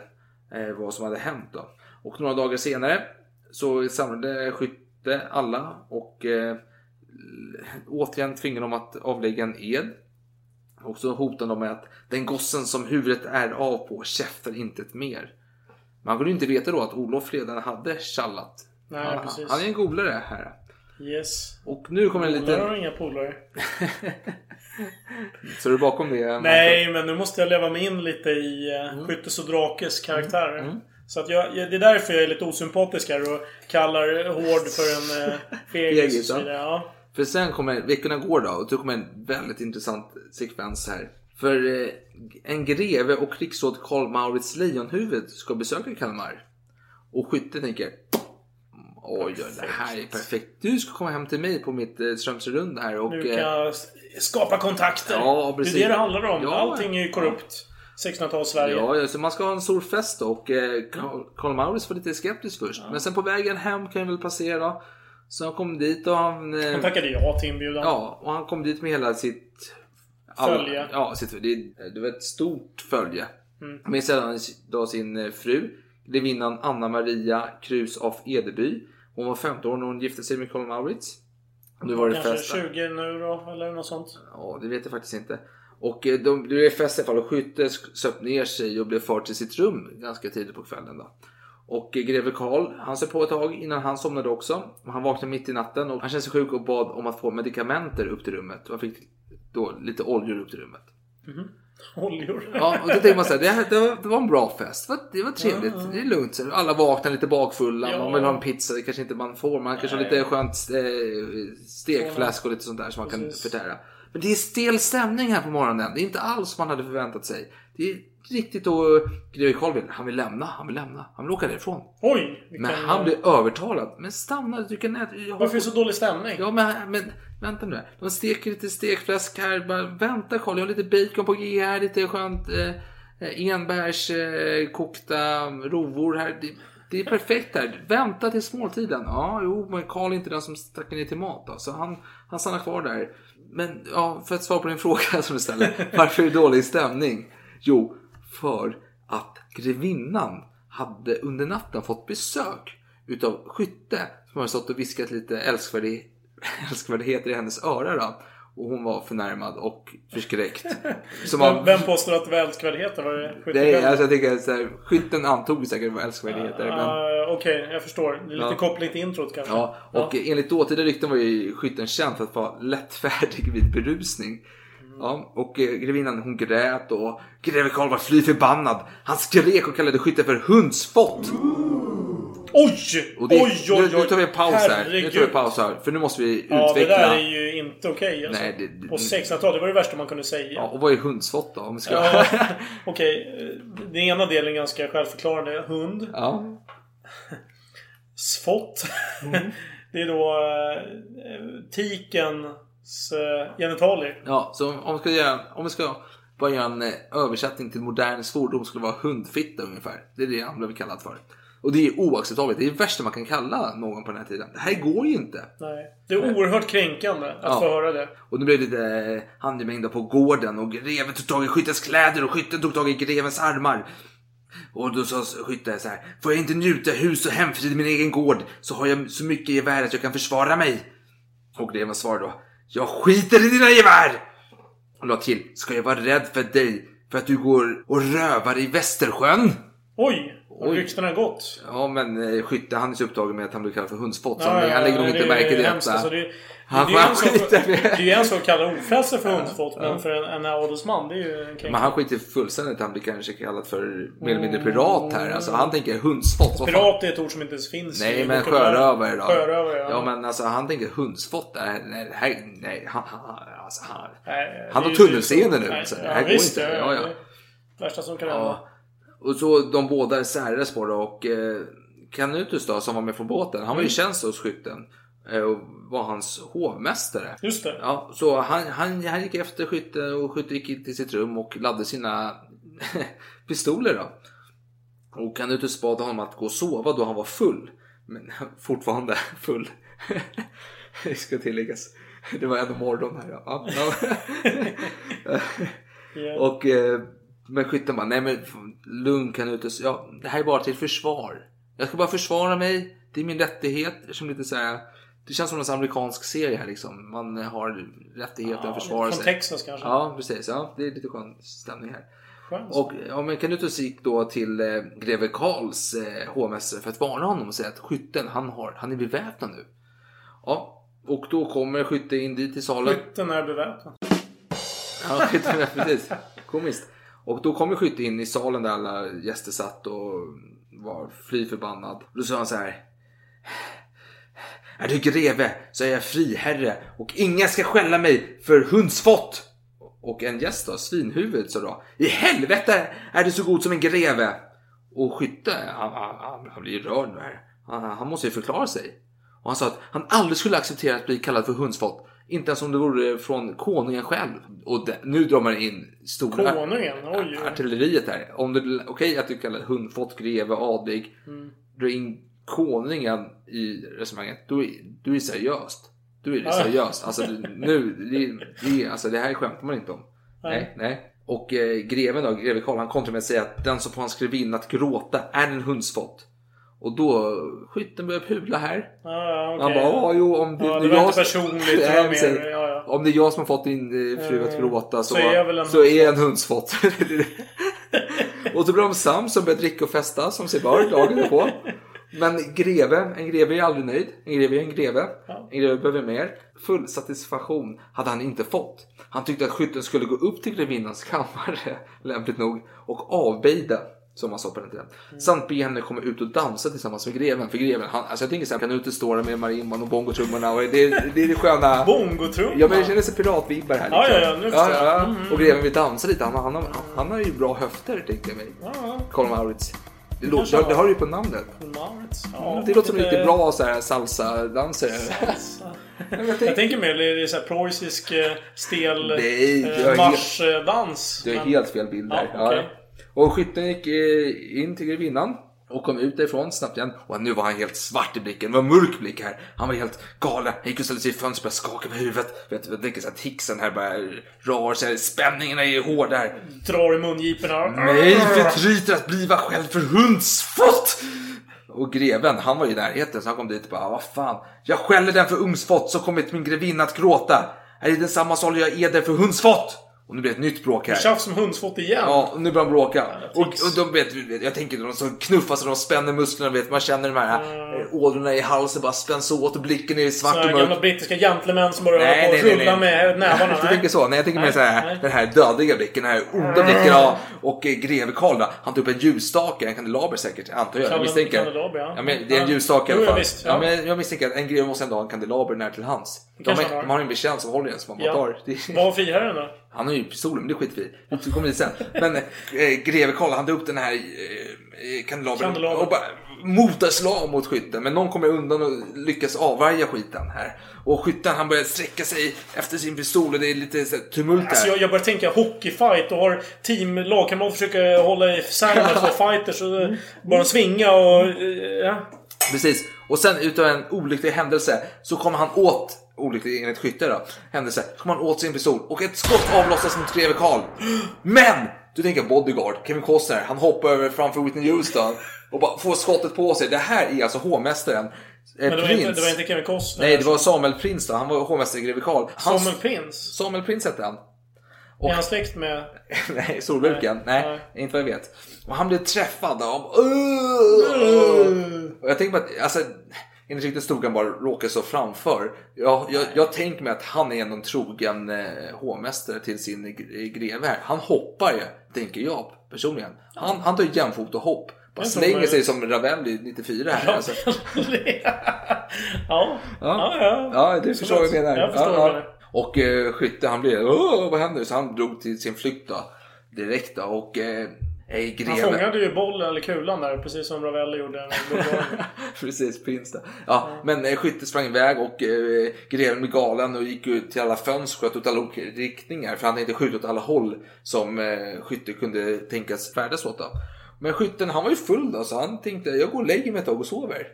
eh, vad som hade hänt då. Och några dagar senare så samlade skytte alla och eh, återigen tvingade dem att avlägga en ed. Och så hotade de med att den gossen som huvudet är av på käftar inte mer. Man kunde ju inte veta då att Olof redan hade tjallat. Nej, han, precis. han är en golare här. Yes. Och nu kommer en Polare liten... har inga polare. Så är du bakom det? Nej, men nu måste jag leva mig in lite i Mm. uh, Skyttes och Drakes karaktärer. Så att jag, det är därför jag är lite osympatisk här och kallar Hård för en uh, fegis. Ja. För sen kommer, veckorna går då och då kommer en väldigt intressant sekvens här. För eh, en greve och krigsråd Karl Maurits Lejonhuvud ska besöka Kalmar. Och skytten tänker Oj, det här är perfekt. Du ska komma hem till mig på mitt eh, Strömsrunda här och... Nu kan eh, jag s- skapa kontakter. Ja, det är precis. det det handlar om. Ja. Allting är ju korrupt. 1600-tals Sverige. Ja, ja, så man ska ha en stor fest då och eh, Karl Maurits var lite skeptisk först. Men sen på vägen hem kan jag väl passera. Så han kom dit och han... eh, Han tackade ja till inbjudan. Ja, och han kom dit med hela sitt... Följe. Ja, sitt, det, det var ett stort följe. Mm. Med han då sin eh, fru, grevinnan Anna Maria Krus af Edeby. Hon var 15 år när hon gifte sig med Karl Maurits. Och Nu var det Kanske fest. där. 20 nu då, eller något sånt. Ja, det vet jag faktiskt inte. Och eh, de, blev fest i alla fall och Skytte söp ner sig och blev far till sitt rum ganska tidigt på kvällen. Då. Och eh, greve Karl, han söp på ett tag innan han somnade också. Han vaknade mitt i natten och han kände sig sjuk och bad om att få medikamenter upp till rummet. Och han fick då lite oljor upp till rummet. Oljor. Ja, och då tänkte man det, här- det, var, det var en bra fest. Det var, det var trevligt. Ja, ja. Det är lugnt. Så Alla vaknar lite bakfulla. Ja. Man vill ha en pizza, det kanske inte man får. Man kanske har lite skönt eh, stekfläsk och lite sånt där som man kan Precis. förtära. Men det är stel stämning här på morgonen. Det är inte alls som man hade förväntat sig. Det är riktigt och greve Karl vill, han vill lämna, han vill lämna. Han vill åka därifrån. Oj! Men han blir övertalad. Men stanna, du kan äta. jag har- Varför är det så dålig stämning? Ja men, men vänta nu. De steker lite stekfläsk här. Bara, vänta Karl, jag har lite bacon på G här. Lite skönt eh, eh, enbärs eh, kokta rovor här. Det, Det är perfekt här. Vänta till måltiden. Ja, jo, men Karl är inte den som stack ner till mat då, så han, han stannar kvar där. Men ja, för att svara på din fråga som du ställer. Varför är det dålig stämning? Jo, för att grevinnan hade under natten fått besök utav Skytte som hade stått och viskat lite älskvärdig, älskvärdheter i hennes öra. Då. Och hon var förnärmad och förskräckt. Man- Vem, påstår att det var älskvärdheter? Var det skytte Nej, själv? alltså jag tänker så här, skytten antog säkert det var älskvärdheter. men... Ah, Okej, jag förstår. Det är lite Ja. koppling till introt kanske. Ja, och enligt dåtida rykten var ju skytten känd för att vara lättfärdig vid berusning. Ja, och eh, grevinnan hon grät och greve Karl var fly förbannad. Han skrek och kallade skytten för hundsfott. Oj! Det, oj, oj, nu, nu tar vi en paus här. Nu tar vi en paus här. För nu måste vi Ja, det utveckla. där är ju inte okej alltså. Nej, det- det- På 1600-talet, det var det värsta man kunde säga. Ja, och vad är hundsfott då? Om vi ska... Ja, Okej, den ena delen är ganska självförklarande. Hund. ja. Sfott. Mm. det är då eh, tikens eh, genitalier. Ja, så om vi ska göra, om vi ska bara göra en eh, översättning till modern svordom skulle vara hundfitta ungefär. Det är det han blev kallad för. Och det är oacceptabelt. Det är det värsta man kan kalla någon på den här tiden. Det här går ju inte. Nej. Det är oerhört kränkande att Ja. få höra det. Och nu blev det lite eh, handgemäng på gården och greven tog tag i skyttens kläder och skytten tog tag i grevens armar. Och då sa skytten så här. Får jag inte njuta hus och hemfrid i min egen gård så har jag så mycket gevär att jag kan försvara mig. Och greven svarade då. Jag skiter i dina gevär! Och la till. Ska jag vara rädd för dig för att du går och rövar i Västersjön? Oj! Oj. Ryktena gått. Ja men eh, skytte han är så upptagen med att han blir kallad för hundsfott. Så Ja, han, ja, han lägger nog inte är märke till detta. alltså, det- Han det är skiter med... Det är ju en sak att kalla ofrälse för hundsfott, Ja. men för en, en adelsman, det är ju en kränkning. Men han skiter fullständigt han blir kanske kallad för mer eller mindre pirat här. Alltså han tänker hundsfott. Pirat är ett ord som inte ens finns Nej men sjörövare då. Sjörövare, ja. ja. men alltså han tänker hundsfott. Nej, nej, nej han, alltså, han, Nej, han har tunnelseende nu. Nej, Så det ja, här går visst, inte. Ja, ja. det Värsta som kan hända. Ja. Och så de båda särades på det och eh, Canutus då som var med från båten. Han var ju Mm. tjänst hos skytten. Eh, Och var hans hovmästare. Just det. Ja, så han, han, han gick efter skytte och skytte gick in till sitt rum och laddade sina pistoler då. Och Canutus bad honom att gå och sova då han var full. Men fortfarande full. Det ska tilläggas. Det var ändå morgon här. Ja. Ja. Och eh, men skytten bara, nej men lugn Canutus. Ja, det här är bara till försvar. Jag ska bara försvara mig. Det är min rättighet. Som lite så här, det känns som en amerikansk serie här liksom. Man har rättigheten Ja, att försvara från sig. Texas kanske. Ja, precis. Ja, det är lite skön stämning här. Skönt. Och ja, men Canutus gick då till eh, greve Karls eh, hovmästare för att varna honom och säga att skytten, han, har, han är beväpnad nu. Ja, och då kommer skytte in dit i salen. Skytten är beväpnad. Ja, skytten, ja, precis. Komiskt. Och då kommer skytte in i salen där alla gäster satt och var fly förbannad. Då sa han så här. Är du greve så är jag friherre och ingen ska skälla mig för hundsfott. Och en gäst då, svinhuvud, sa då. I helvete är du så god som en greve. Och skytte, han, han, han, blir ju rörd nu här. Han, han måste ju förklara sig. Och han sa att han aldrig skulle acceptera att bli kallad för hundsfott. Inte ens om det vore från konungen själv. Och det, nu drar man in stora Konungen? Oj, artilleriet här. Okej att du kallar hundfott, greve, adlig. Mm. Drar in konungen i resonemanget. Då, är- då är det seriöst. Då är det seriöst. Alltså nu, det, det, alltså, det här skämtar man inte om. Nej, nej. Och eh, greven då, greve Karl, han kontrar med att säga att den som får hans grevinna att gråta är en hundsfott. Och då, skytten börjar pula här. Ja, ja, Han bara, ja jo om det, är det var jag inte som- personligt, var Nej, ja, ja. Om det är jag som har fått din eh, fru att Mm. gråta så, Så är jag väl en så är jag en hundsfott. och så blir de sams och börjar dricka och festa som sig bör dagen på. Men greve, en greve är aldrig nöjd. En greve är en greve. En greve behöver mer. Full satisfaktion hade han inte fått. Han tyckte att skytten skulle gå upp till grevinnans kammare, lämpligt nog, och avbejda. Som man sa på den tiden. Samt be henne komma ut och dansa tillsammans med greven. För greven, han, alltså jag tänker såhär, kan ute stå där med marimban och bongotrummorna och det, är det sköna... Bongotrumma? Ja men det känns som piratvibbar här. Ja, liksom. ja, ja, nu förstår jag. ja. Mm, mm, Och greven vill dansa lite. Han, han, han, han har ju bra höfter tänkte jag mig. Ja, ja. Karl Maurits. Det, låter, han det har. har du ju på namnet. Maurits? Mm, det låter som lite bra så här salsa-dansare. Jag tänker mer det är så här preussisk eh, stel Nej, jag är helt- marschdans. Du har Men- helt fel bild där. Ja. Ja. Och skytten gick in till grevinnan. Och kom ut därifrån snabbt igen. Och nu var han helt svart i blicken. Det var en mörk blick här. Han var helt galen. Han gick och ställde sig i fönstret och började skaka med huvudet. Vet, jag tänker att hixen här bara rör sig. Spänningen är hård där. Drar i mungiporna. Nej, förtryter att bliva själv för hundsfott! Och greven, han var ju i närheten så han kom dit och bara, "Ah, vad fan. Jag skäller den för ungsfott så kommer min grevinna att gråta. Är i den samma sal jag eder för hundsfott? Och nu blir det ett nytt bråk här. Tjafs som hundsfott igen. Ja, och nu börjar de bråka. Och, och tics. de vet, jag tänker de som knuffas och de spänner musklerna, vet, man känner de här mm. ådrorna i halsen bara spänns åt och blicken är svart och mörk. gamla brittiska gentlemän som bara håller Nej, på nej, och nej, rullar nej. med nävarna. Jag tänker så. Nej, jag tänker mer Nej, så här, nej. den här dödliga blicken, den här onda blicken. Ja. Och eh, greve Karl han tog upp en ljusstake, en kandelaber säkert, antar jag. Jag misstänker. ja. Ja, men det är en Ja. ljusstake i alla ja, fall. ja. ja. men jag misstänker att en greve måste ändå ha en kandelaber nära till hands. De, de har en betjänt som håller den som man bara Ja. tar. Vad har friherren då? Han har ju pistolen, men det skiter vi i. Vi kommer dit sen. Men eh, greve Karl, han tog upp den här eh, kandelabern Kandelabern. och bara motar slag mot skytten. Men någon kommer undan och lyckas avvärja skiten här. Och skytten han börjar sträcka sig efter sin pistol och det är lite så här, tumult där. Alltså jag, jag börjar tänka hockeyfight och har team, lagkamrater försöker hålla isär de här två fighters och Mm. bara svinga och... eh, Ja. Precis. Och sen utav en olycklig händelse så kommer han åt, olycklig enligt skytte då, händelse, kommer han åt sin pistol och ett skott avlossas mot greve Karl. Men! Du tänker bodyguard, Kevin Costner, han hoppar över framför Whitney Houston och bara får skottet på sig. Det här är alltså hovmästaren. Eh, Men det var, inte, det var inte Kevin Costner. Nej, det var Samuel Prins då. Han var hovmästare i greve Karl. Han- Samuel Prins? Samuel Prins hette han. Är han släkt med... Nej, solburken. Nej, Nej. inte vad jag vet. Och han blev träffad av... Och jag tänker på att, alltså, enligt ryktet stod han bara råkade stå framför. Jag, jag, jag tänker mig att han är en trogen eh, hovmästare till sin gre- greve här. Han hoppar ju, tänker jag personligen. Han, han tar jämfot och hopp. Bara slänger sig som Ravelli 94 här. Alltså. ja. Ja, ja. Ja, du förstår vad jag menar. Jag förstår ja, ja. Och eh, skytte han blev, Åh, vad händer? Så han drog till sin flykt då. Direkt då. Och eh, eh, Han greve. fångade ju bollen eller kulan där, precis som Ravelli gjorde. Precis, prins där. Ja, men eh, skytte sprang iväg och eh, greven blev galen och gick ut till alla fönster, sköt åt alla olika riktningar. För han hade inte skjutit åt alla håll som eh, skytte kunde tänkas färdas åt. Då. Men skytten han var ju full då, så han tänkte jag går och lägger mig ett tag och sover.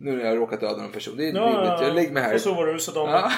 Nu när jag råkat döda någon person. Det är Ja, rimligt, jag lägger mig här. Och så var om. Ja.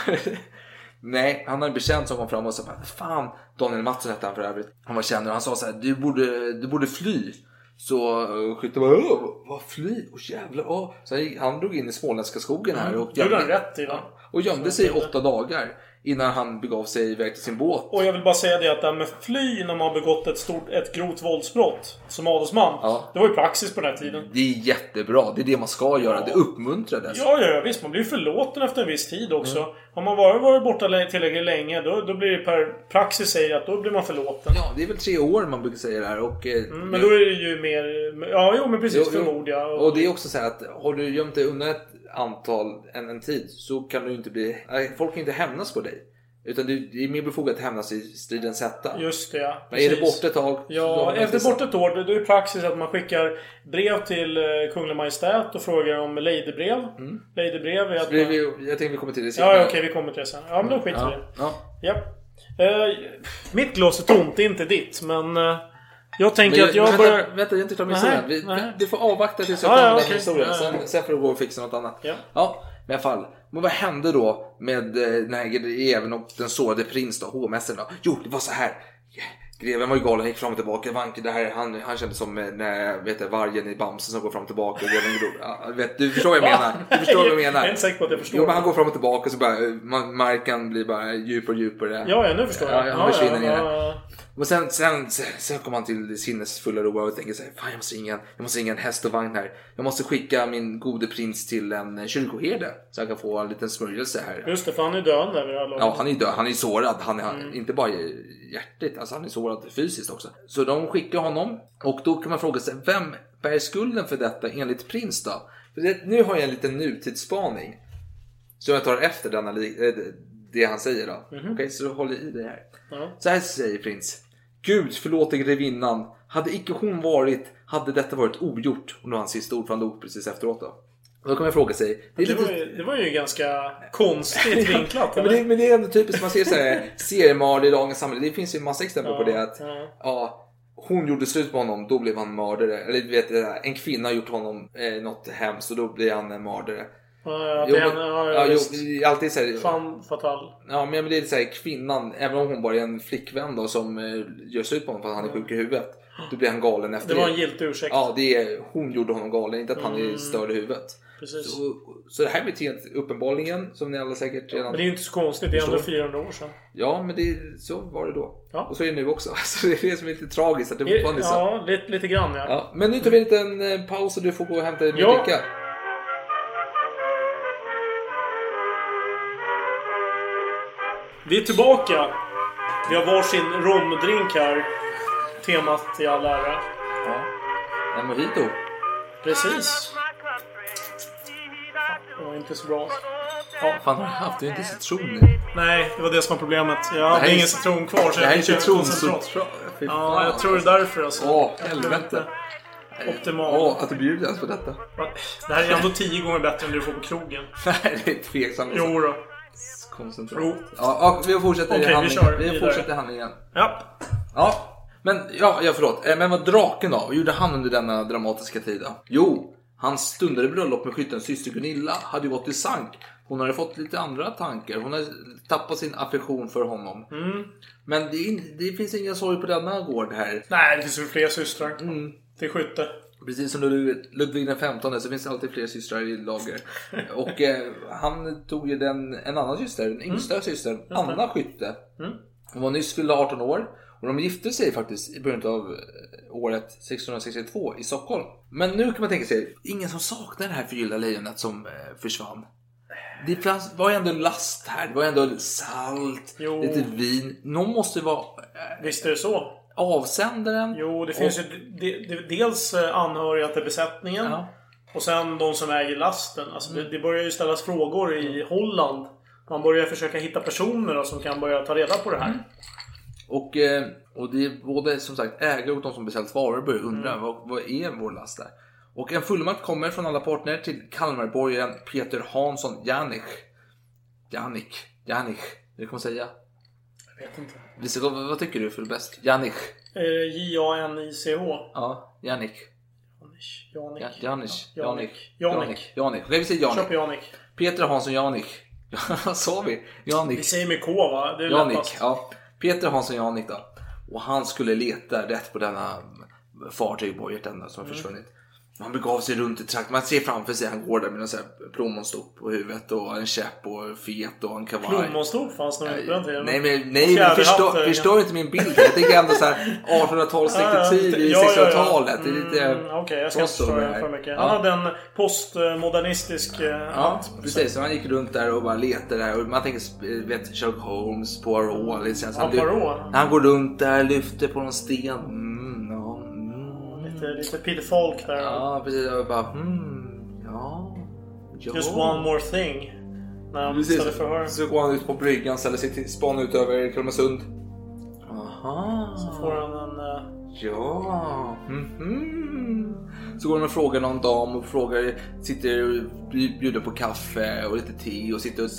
Nej, han hade en bekant som kom fram och sa Fan, Daniel Mattsson hette han för övrigt. Han var känd och han sa så här, du borde, du borde fly. Så uh, skytten bara, "Åh, vad fly? Åh jävlar. Åh. Så han, gick, han drog in i småländska skogen här och Det gjorde han rätt i va? och gömde sig i åtta dagar innan han begav sig iväg till sin båt. Och jag vill bara säga det att det här med fly när man har begått ett stort, ett grovt våldsbrott som adelsman. Ja. Det var ju praxis på den här tiden. Det är jättebra, det är det man ska göra. Det uppmuntrades. Ja, ja, ja, visst. Man blir förlåten efter en viss tid också. Mm. Har man varit, varit borta tillräckligt länge, då, då blir det per praxis säger att då blir man förlåten. Ja, det är väl tre år man brukar säga det här. Och, eh, Mm, men då är det ju mer... Ja, jo, men precis. Jo, jo. Förmod jag. Och det är också så här att har du gömt dig undan ett antal, en, en tid, så kan du inte bli... Folk kan inte hämnas på dig. Utan det är mer befogat att hämnas i stridens hetta. Just det, ja. Men är det borta ett tag? Ja, efter inte bort ett år, då är praxis att man skickar brev till eh, Kungliga Majestät och frågar om ladyrbrev. Ladyrbrev är att blir man... vi, jag tänkte vi kommer till det Ja, ja, okej, vi kommer till det sen. Ja, men då skiter vi i ja, det. ja. Ja. Eh, mitt glas är tomt, det är inte ditt, men... eh, jag tänker Men att jag vänta, börjar... Vänta, jag är inte klar med historien. Vi, nej. Du får avvakta tills Ja, jag kommer ja, med den historien. Sen, sen får du gå och fixa något annat. Ja. Ja, i alla fall. Men vad hände då med eh, den här greven och den sårade prins då, hovmästaren då? Jo, det var så här. Greven var ju galen, gick fram och tillbaka. Vanke, det här, han, han kände som eh, när, vet du, vargen i Bamse som går fram och tillbaka. Och greven går, ja, vet, du förstår vad jag menar. Du förstår vad jag menar. Jag är inte säker på att jag förstår. Jo, men han går fram och tillbaka så bara, eh, ma- marken blir bara djupare och djupare. Ja, ja, nu förstår jag. Ja, han försvinner ja, ja, ja. Och sen, sen, sen, sen kom han till det sinnesfulla ro och tänker så här, fan jag måste ringa, jag måste ringa en häst och vagn här. Jag måste skicka min gode prins till en kyrkoherde så jag kan få en liten smörjelse här. Just det, för han är döende vid laget. Ja, han är död. Han är sårad. Han är Mm. inte bara hjärtligt, alltså han är sårad fysiskt också. Så de skickar honom och då kan man fråga sig, vem bär skulden för detta enligt prins då? För det, nu har jag en liten nutidsspaning. Så jag tar efter denna, eh, det han säger då. Mhm. Okej, så håll i dig här. Ja. Så här säger prins. Gud förlåter grevinnan. Hade icke hon varit, hade detta varit ogjort. Och nu har han sista ord, för han dog precis efteråt då. Och då kan man fråga sig. Det Det, lite... var ju, det var ju ganska konstigt vinklat. Ja, men, det, men det är ändå typiskt, man ser så här seriemord i dagens samhälle. Det finns ju en massa exempel på det. Att, ja. ja, hon gjorde slut på honom, då blev han mördare. Eller du vet, en kvinna har gjort honom eh, något hemskt och då blir han en mördare. Ja, att Jo, det är men- en, ja, ja, jo, det är alltid så här, Fan fatal. Ja men det är så här, kvinnan, även om hon bara är en flickvän då som eh, gör slut på honom för att han är sjuk i huvudet. Då blir han galen efter Det var en giltig ursäkt. Ja, det är, hon gjorde honom galen, inte att han är Mm. störd i huvudet. Precis. Så, så det här beteendet uppenbarligen, som ni alla säkert redan Men det är ju inte så konstigt. Det är ändå förstår. 400 år sedan. Ja, men det, så var det då. Ja. Och så är det nu också. Så det är det som är lite tragiskt att det fortfarande är så. Ja, lite, lite grann ja. Ja, men nu tar vi en liten eh, paus och du får gå och hämta din Ja. dricka. Vi är tillbaka. Vi har varsin romdrink här. Temat i all ära. Ja. En mojito. Precis. Det var inte så bra. Ja. Fan, har du haft? Du har inte citron i. Nej, det var det som var problemet. Jag Det hade är- ingen citron kvar så Det här är fick köpa koncentrat. Ja, jag tror det är därför alltså. Åh, helvete. Optimal. Åh, att du bjuder ens på detta. Det här är ändå tio gånger bättre än det du får på krogen. Nej, det är tveksamt. Jo då. Koncentrat. Jo. Ja, ja, vi fortsätter Okej, i vi handling. kör Vi vidare. fortsätter i handlingen. Ja. Ja, men ja, ja förlåt. Eh, Men vad draken då? Vad gjorde han under denna dramatiska tid då? Jo, hans stundade bröllop med skyttens syster Gunilla hade ju gått i sank. Hon hade fått lite andra tankar. Hon hade tappat sin affektion för honom. Mm. Men det, det finns ingen sorg på denna gård här. Nej, det finns ju fler systrar. Mm. Till skytte. Precis som Ludvig, den 15 så finns det alltid fler systrar i lager. Och eh, han tog ju den, en annan syster, den yngsta systern, Anna Skytte. Mm. Hon var nyss fyllda 18 år och de gifte sig faktiskt i början av eh, året 1662 i Stockholm. Men nu kan man tänka sig, ingen som saknar det här förgyllda lejonet som eh, försvann. Det var ju ändå last här, det var ändå salt, Jo. lite vin. Någon måste vara eh, Visst är det så? Avsändaren. Jo, det finns och, ju de, de, dels eh, anhöriga till besättningen. Ja. Och sen de som äger lasten. Alltså Mm. det, det börjar ju ställas frågor i Holland. Man börjar försöka hitta personer då, som kan börja ta reda på det här. Mm. Och, eh, och det är både som sagt ägare och de som beställt varor börjar undra Mm. vad, vad är vår last där? Och en fullmakt kommer från alla partner till Kalmarborgaren Peter Hansson Janich. Janich, Janich, det kommer jag säga. Jag vet inte. Vi ska, vad, tycker du för bäst? Janich? Eh, J-A-N-I-C-H. Ja, Janich. Janik. Ja, Janich. Ja, Janich. Janik. Janich. Okej, vi säger Janich. Köp Janik. Peter Hansson Janich. Vad sa vi? Janich. Vi säger med K va? Det är Janik, lättast. ja. Peter Hansson Janik då. Och han skulle leta rätt på denna fartyg på Hjärtända som har Mm. försvunnit. Han begav sig runt i trakten. Man ser framför sig han går där med en sån här plommonstop på huvudet och en käpp och fet och en kavaj. Plommonstop fanns nog inte på den tiden. Nej men, nej, men förstör, eh, förstör inte min bild. Jag tänker ändå så här 1800-talsdetektiv i Ja, ja, ja. 1600-talet. Det är lite... Mm, Okej, jag ska inte förstöra för mycket. Ja. Han hade en postmodernistisk eh, Ja, hatt. precis. Så han gick runt där och bara letade där. Och man tänker, eh, vet, Sherlock Holmes, Poirot. Liksom. Ja, han, ly- Poirot. han går runt där, lyfter på någon sten. Ja. Lite, lite Falk där. ja, precis. Och bara, mm, ja. ja. Just one more thing. När han ställer förhör. Så går han ut på bryggan, ställer sig till span ut över Kalmarsund. Aha. Så får han en... eh, Ja. Mhm. Så går de och frågar någon dam och frågar, sitter och bjuder på kaffe och lite te och sitter och,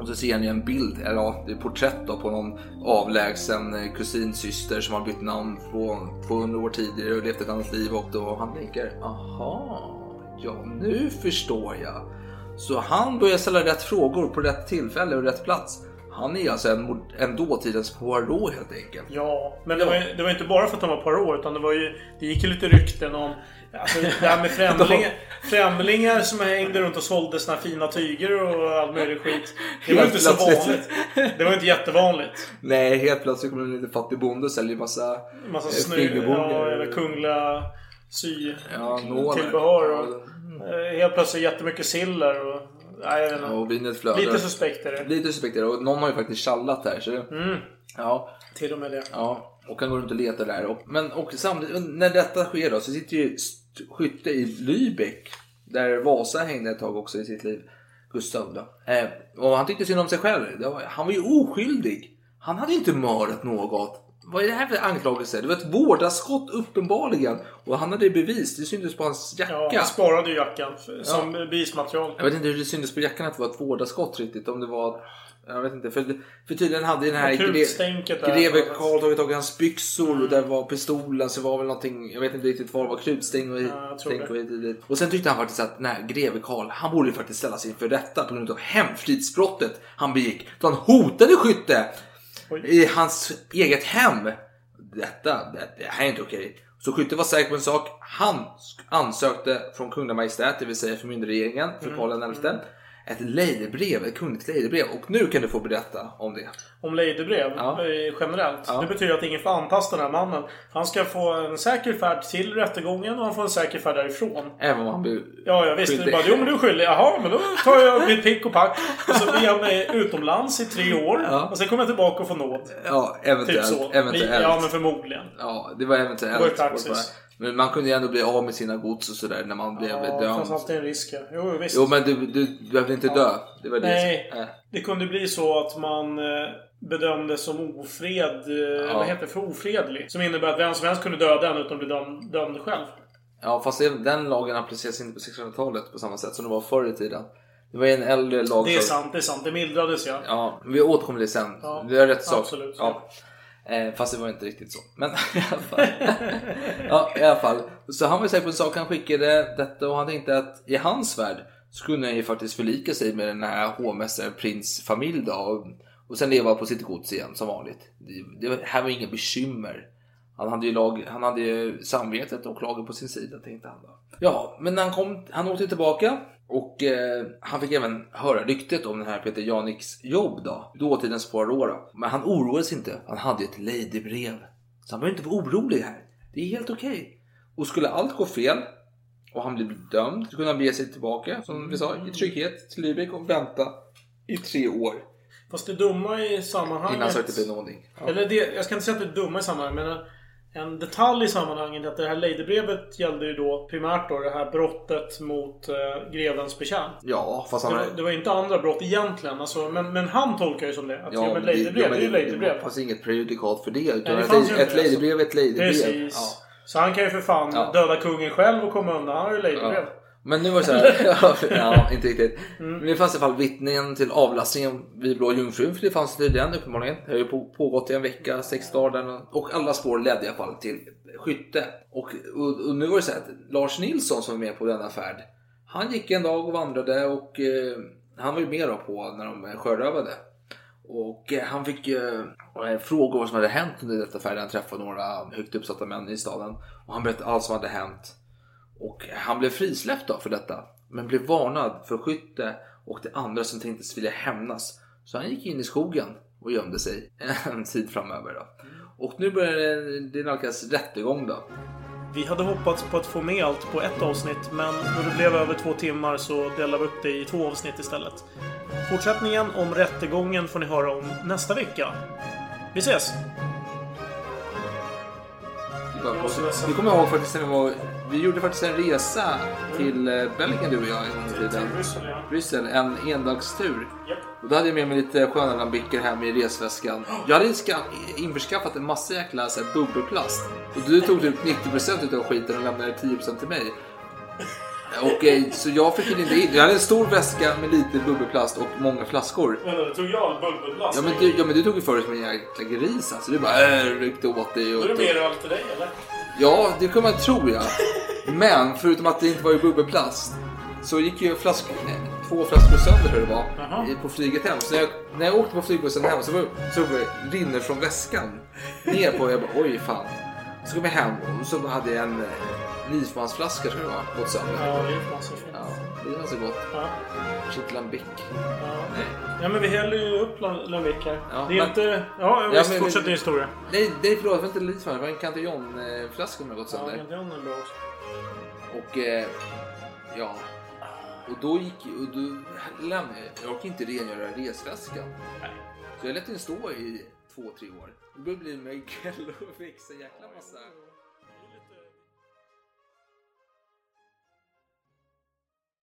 och så ser ni en bild, eller ja, är porträtt då på någon avlägsen eh, kusinsyster som har bytt namn från 200 år tidigare och levt ett annat liv och då han tänker, aha, ja nu förstår jag. Så han börjar ställa rätt frågor på rätt tillfälle och rätt plats. Han är alltså en, en dåtidens Poirot helt enkelt. Ja, men det var, ju- det var inte bara för att han var Poirot utan det var ju... Det gick ju lite rykten om... Alltså det här med främlingar, främlingar som hängde runt och sålde här fina tyger och all möjlig skit. Det var Helt inte så vanligt. Det var inte jättevanligt. Nej, helt plötsligt kommer en liten fattig bonde och säljer massa, Massa eh, snö... Ja, eller kungliga sy... Ja, tillbehör och... eh, Helt plötsligt jättemycket siller och... Nej, Ja, och vinet flödar. Lite suspekt är det. Lite suspekt är det. Och någon har ju faktiskt tjallat här. Så Mm, ja, till och med det. ja, och han går runt och letar där. Men och samtidigt, när detta sker då så sitter ju skytte i Lübeck. Där Vasa hängde ett tag också i sitt liv. Gustav då. Eh, och han tyckte synd om sig själv. Var, han var ju oskyldig. Han hade inte mördat något. Vad är det här för anklagelse? Det var ett vårdarskott uppenbarligen. Och han hade bevis. Det syntes på hans jacka. Ja, han sparade ju jackan som bevismaterial. Jag vet inte hur det syntes på jackan att det var ett vårdarskott riktigt. Om det var... Jag vet inte. För, för tydligen hade den här Ja, greve Karl tagit tag i hans byxor och där var pistolen. Så var väl någonting... Jag vet inte riktigt vad det var. Krutstänk och, Ja, stänk det. och hit och sen tyckte han faktiskt att den här greve Karl, han borde ju faktiskt ställas inför rätta på grund av hemfridsbrottet han begick. Då han hotade skytte i hans eget hem. Detta, det, det här är inte okej. Så skytte var säker på en sak. Han ansökte från Kungliga Majestät, det vill säga förmyndarregeringen, för Mm. Karl XI. Ett lejdebrev, ett kungligt lejdebrev. Och nu kan du få berätta om det. Om lejdebrev Ja. eh, generellt. Ja. Det betyder att ingen får antasta den här mannen. Han ska få en säker färd till rättegången och han får en säker färd därifrån. Även om han blir Ja, jag visste. Det skyldig. bara, jo men du är skyldig. Jaha, men då tar jag mitt pick och pack. Och så blir jag med utomlands i tre år. Ja. Och sen kommer jag tillbaka och får nåd. Ja, Typ eventuellt. så. eventuellt. Ja, men förmodligen. Ja, det var eventuellt. Ju praxis. Men man kunde ju ändå bli av med sina gods och sådär när man blev Ja, det fanns dömd. alltid en risk. ja. Jo, visst. Jo, men du, du, du behövde inte dö. Det var det Nej, som... äh. det kunde bli så att man eh, bedömdes som ofred... Eh, Vad heter det? För ofredlig. Som innebär att vem som helst kunde döda en utan att bli dömd, dömd själv. Ja, fast det- den lagen appliceras inte på 1600-talet på samma sätt som det var förr i tiden. Det var en äldre lag. Det är sant, det är sant. Det mildrades ja. Ja, vi återkommer till det sen. Ja, det är rätt sak. absolut. Ja. Eh, fast det var inte riktigt så. Men i alla fall. ja, i alla fall. Så han var ju säker på en sak. Han skickade detta och han tänkte att i hans värld skulle han ju faktiskt förlika sig med den här hovmästaren Prins familj då. Och, och sen leva på sitt gods igen som vanligt. Det, det här var inga bekymmer. Han hade ju, lag, han hade ju samvetet och lagen på sin sida tänkte han då. Ja, men när han kom, han åkte tillbaka och eh, han fick även höra ryktet om den här Peter Janiks jobb då. Dåtidens Poirot då. Men han oroades inte. Han hade ju ett ladybrev. Så han behöver inte vara orolig här. Det är helt okej. Och skulle allt gå fel och han blir dömd så kunde han bege sig tillbaka, som vi sa, i trygghet till Lübeck och vänta i tre år Fast det dumma i sammanhanget... innan han sökte benådning. Ja. Eller det, jag ska inte säga att det är dumma i sammanhanget, men en detalj i sammanhanget är att det här lejdebrevet gällde ju då primärt då det här brottet mot eh, grevens betjänt. Ja, fast han... Det var, det var inte andra brott egentligen, alltså, men, men han tolkar ju som det. Att, ja, men men lejdebrev, ja, det, men är ju lejdebrev. Det fanns inget prejudikat för det. Utan Nej, det ett, fanns ett, det, lejdebrev är ett lejdebrev. Precis. Ja. Så han kan ju för fan Ja. döda kungen själv och komma undan. Han har ju lejdebrev. Ja. Men nu var det så här, ja, inte riktigt. Mm. Men det fanns i alla fall vittnen till avlastningen vid Blå Jungfrun, för det fanns tydligen uppenbarligen. Det har ju på, pågått i en vecka, sex dagar och alla spår ledde i alla fall till skytte. Och, och, och nu var det så här att Lars Nilsson som var med på denna färd, han gick en dag och vandrade och eh, han var ju med då på när de sjörövade. Och eh, han fick eh, frågor vad som hade hänt under detta färd. Han träffade några högt uppsatta män i staden. Och han berättade allt som hade hänt. Och han blev frisläppt då för detta. Men blev varnad för skytte och det andra som tänktes vilja hämnas. Så han gick in i skogen och gömde sig en tid framöver. Då. Och nu börjar det, nalkas rättegång då. Vi hade hoppats på att få med allt på ett avsnitt, men då det blev över två timmar så delade vi upp det i två avsnitt istället. Fortsättningen om rättegången får ni höra om nästa vecka. Vi ses! Vi kommer ihåg faktiskt när vi var, vi gjorde faktiskt en resa till eh, Belgien du och jag en gång i tiden. Bryssel, ja. Bryssel, en endagstur. Japp. Och då hade jag med mig lite sköna lambicker hem i resväskan. Jag hade ska, införskaffat en massa jäkla så här, bubbelplast. Och du tog typ 90% utav skiten och lämnade 10% till mig. Och eh, så jag fick inte in. Jag hade en stor väska med lite bubbelplast och många flaskor. Men då tog jag bubbelplast. Ja men du, ja, men du tog ju för dig som en jäkla gris alltså. Du bara äh, ryckte åt dig. Då Och, är det mer öl till dig, eller? Ja, det kan man tro ja. Men förutom att det inte var i bubbelplast så gick ju flask, nej, två flaskor sönder jag det var Jaha. i- på flyget hem. Så när jag, när jag åkte på flygbussen hem så, var, så var, rinner från väskan ner på jag bara oj fan. Så kom jag hem och så hade jag en eh, livsmansflaska tror jag det gått sönder. Ja, det. Ja, var så gott. Ja. Shit lambic. Ja. Nej. ja, men vi häller ju upp Lambic här. Ja, det är men- inte... Ja, Ja, visst. men- fortsätt din historia. Nej, nej förlåt, det var inte livsmans, det var en Cantillon-flaska som hade gått Ja, sönder. den är bra också. Och eh, ja, och då gick lämnade jag, jag orkade inte rengöra resväskan. Så jag lät den stå i två, tre år. Det började bli mögel och växa en jäkla massa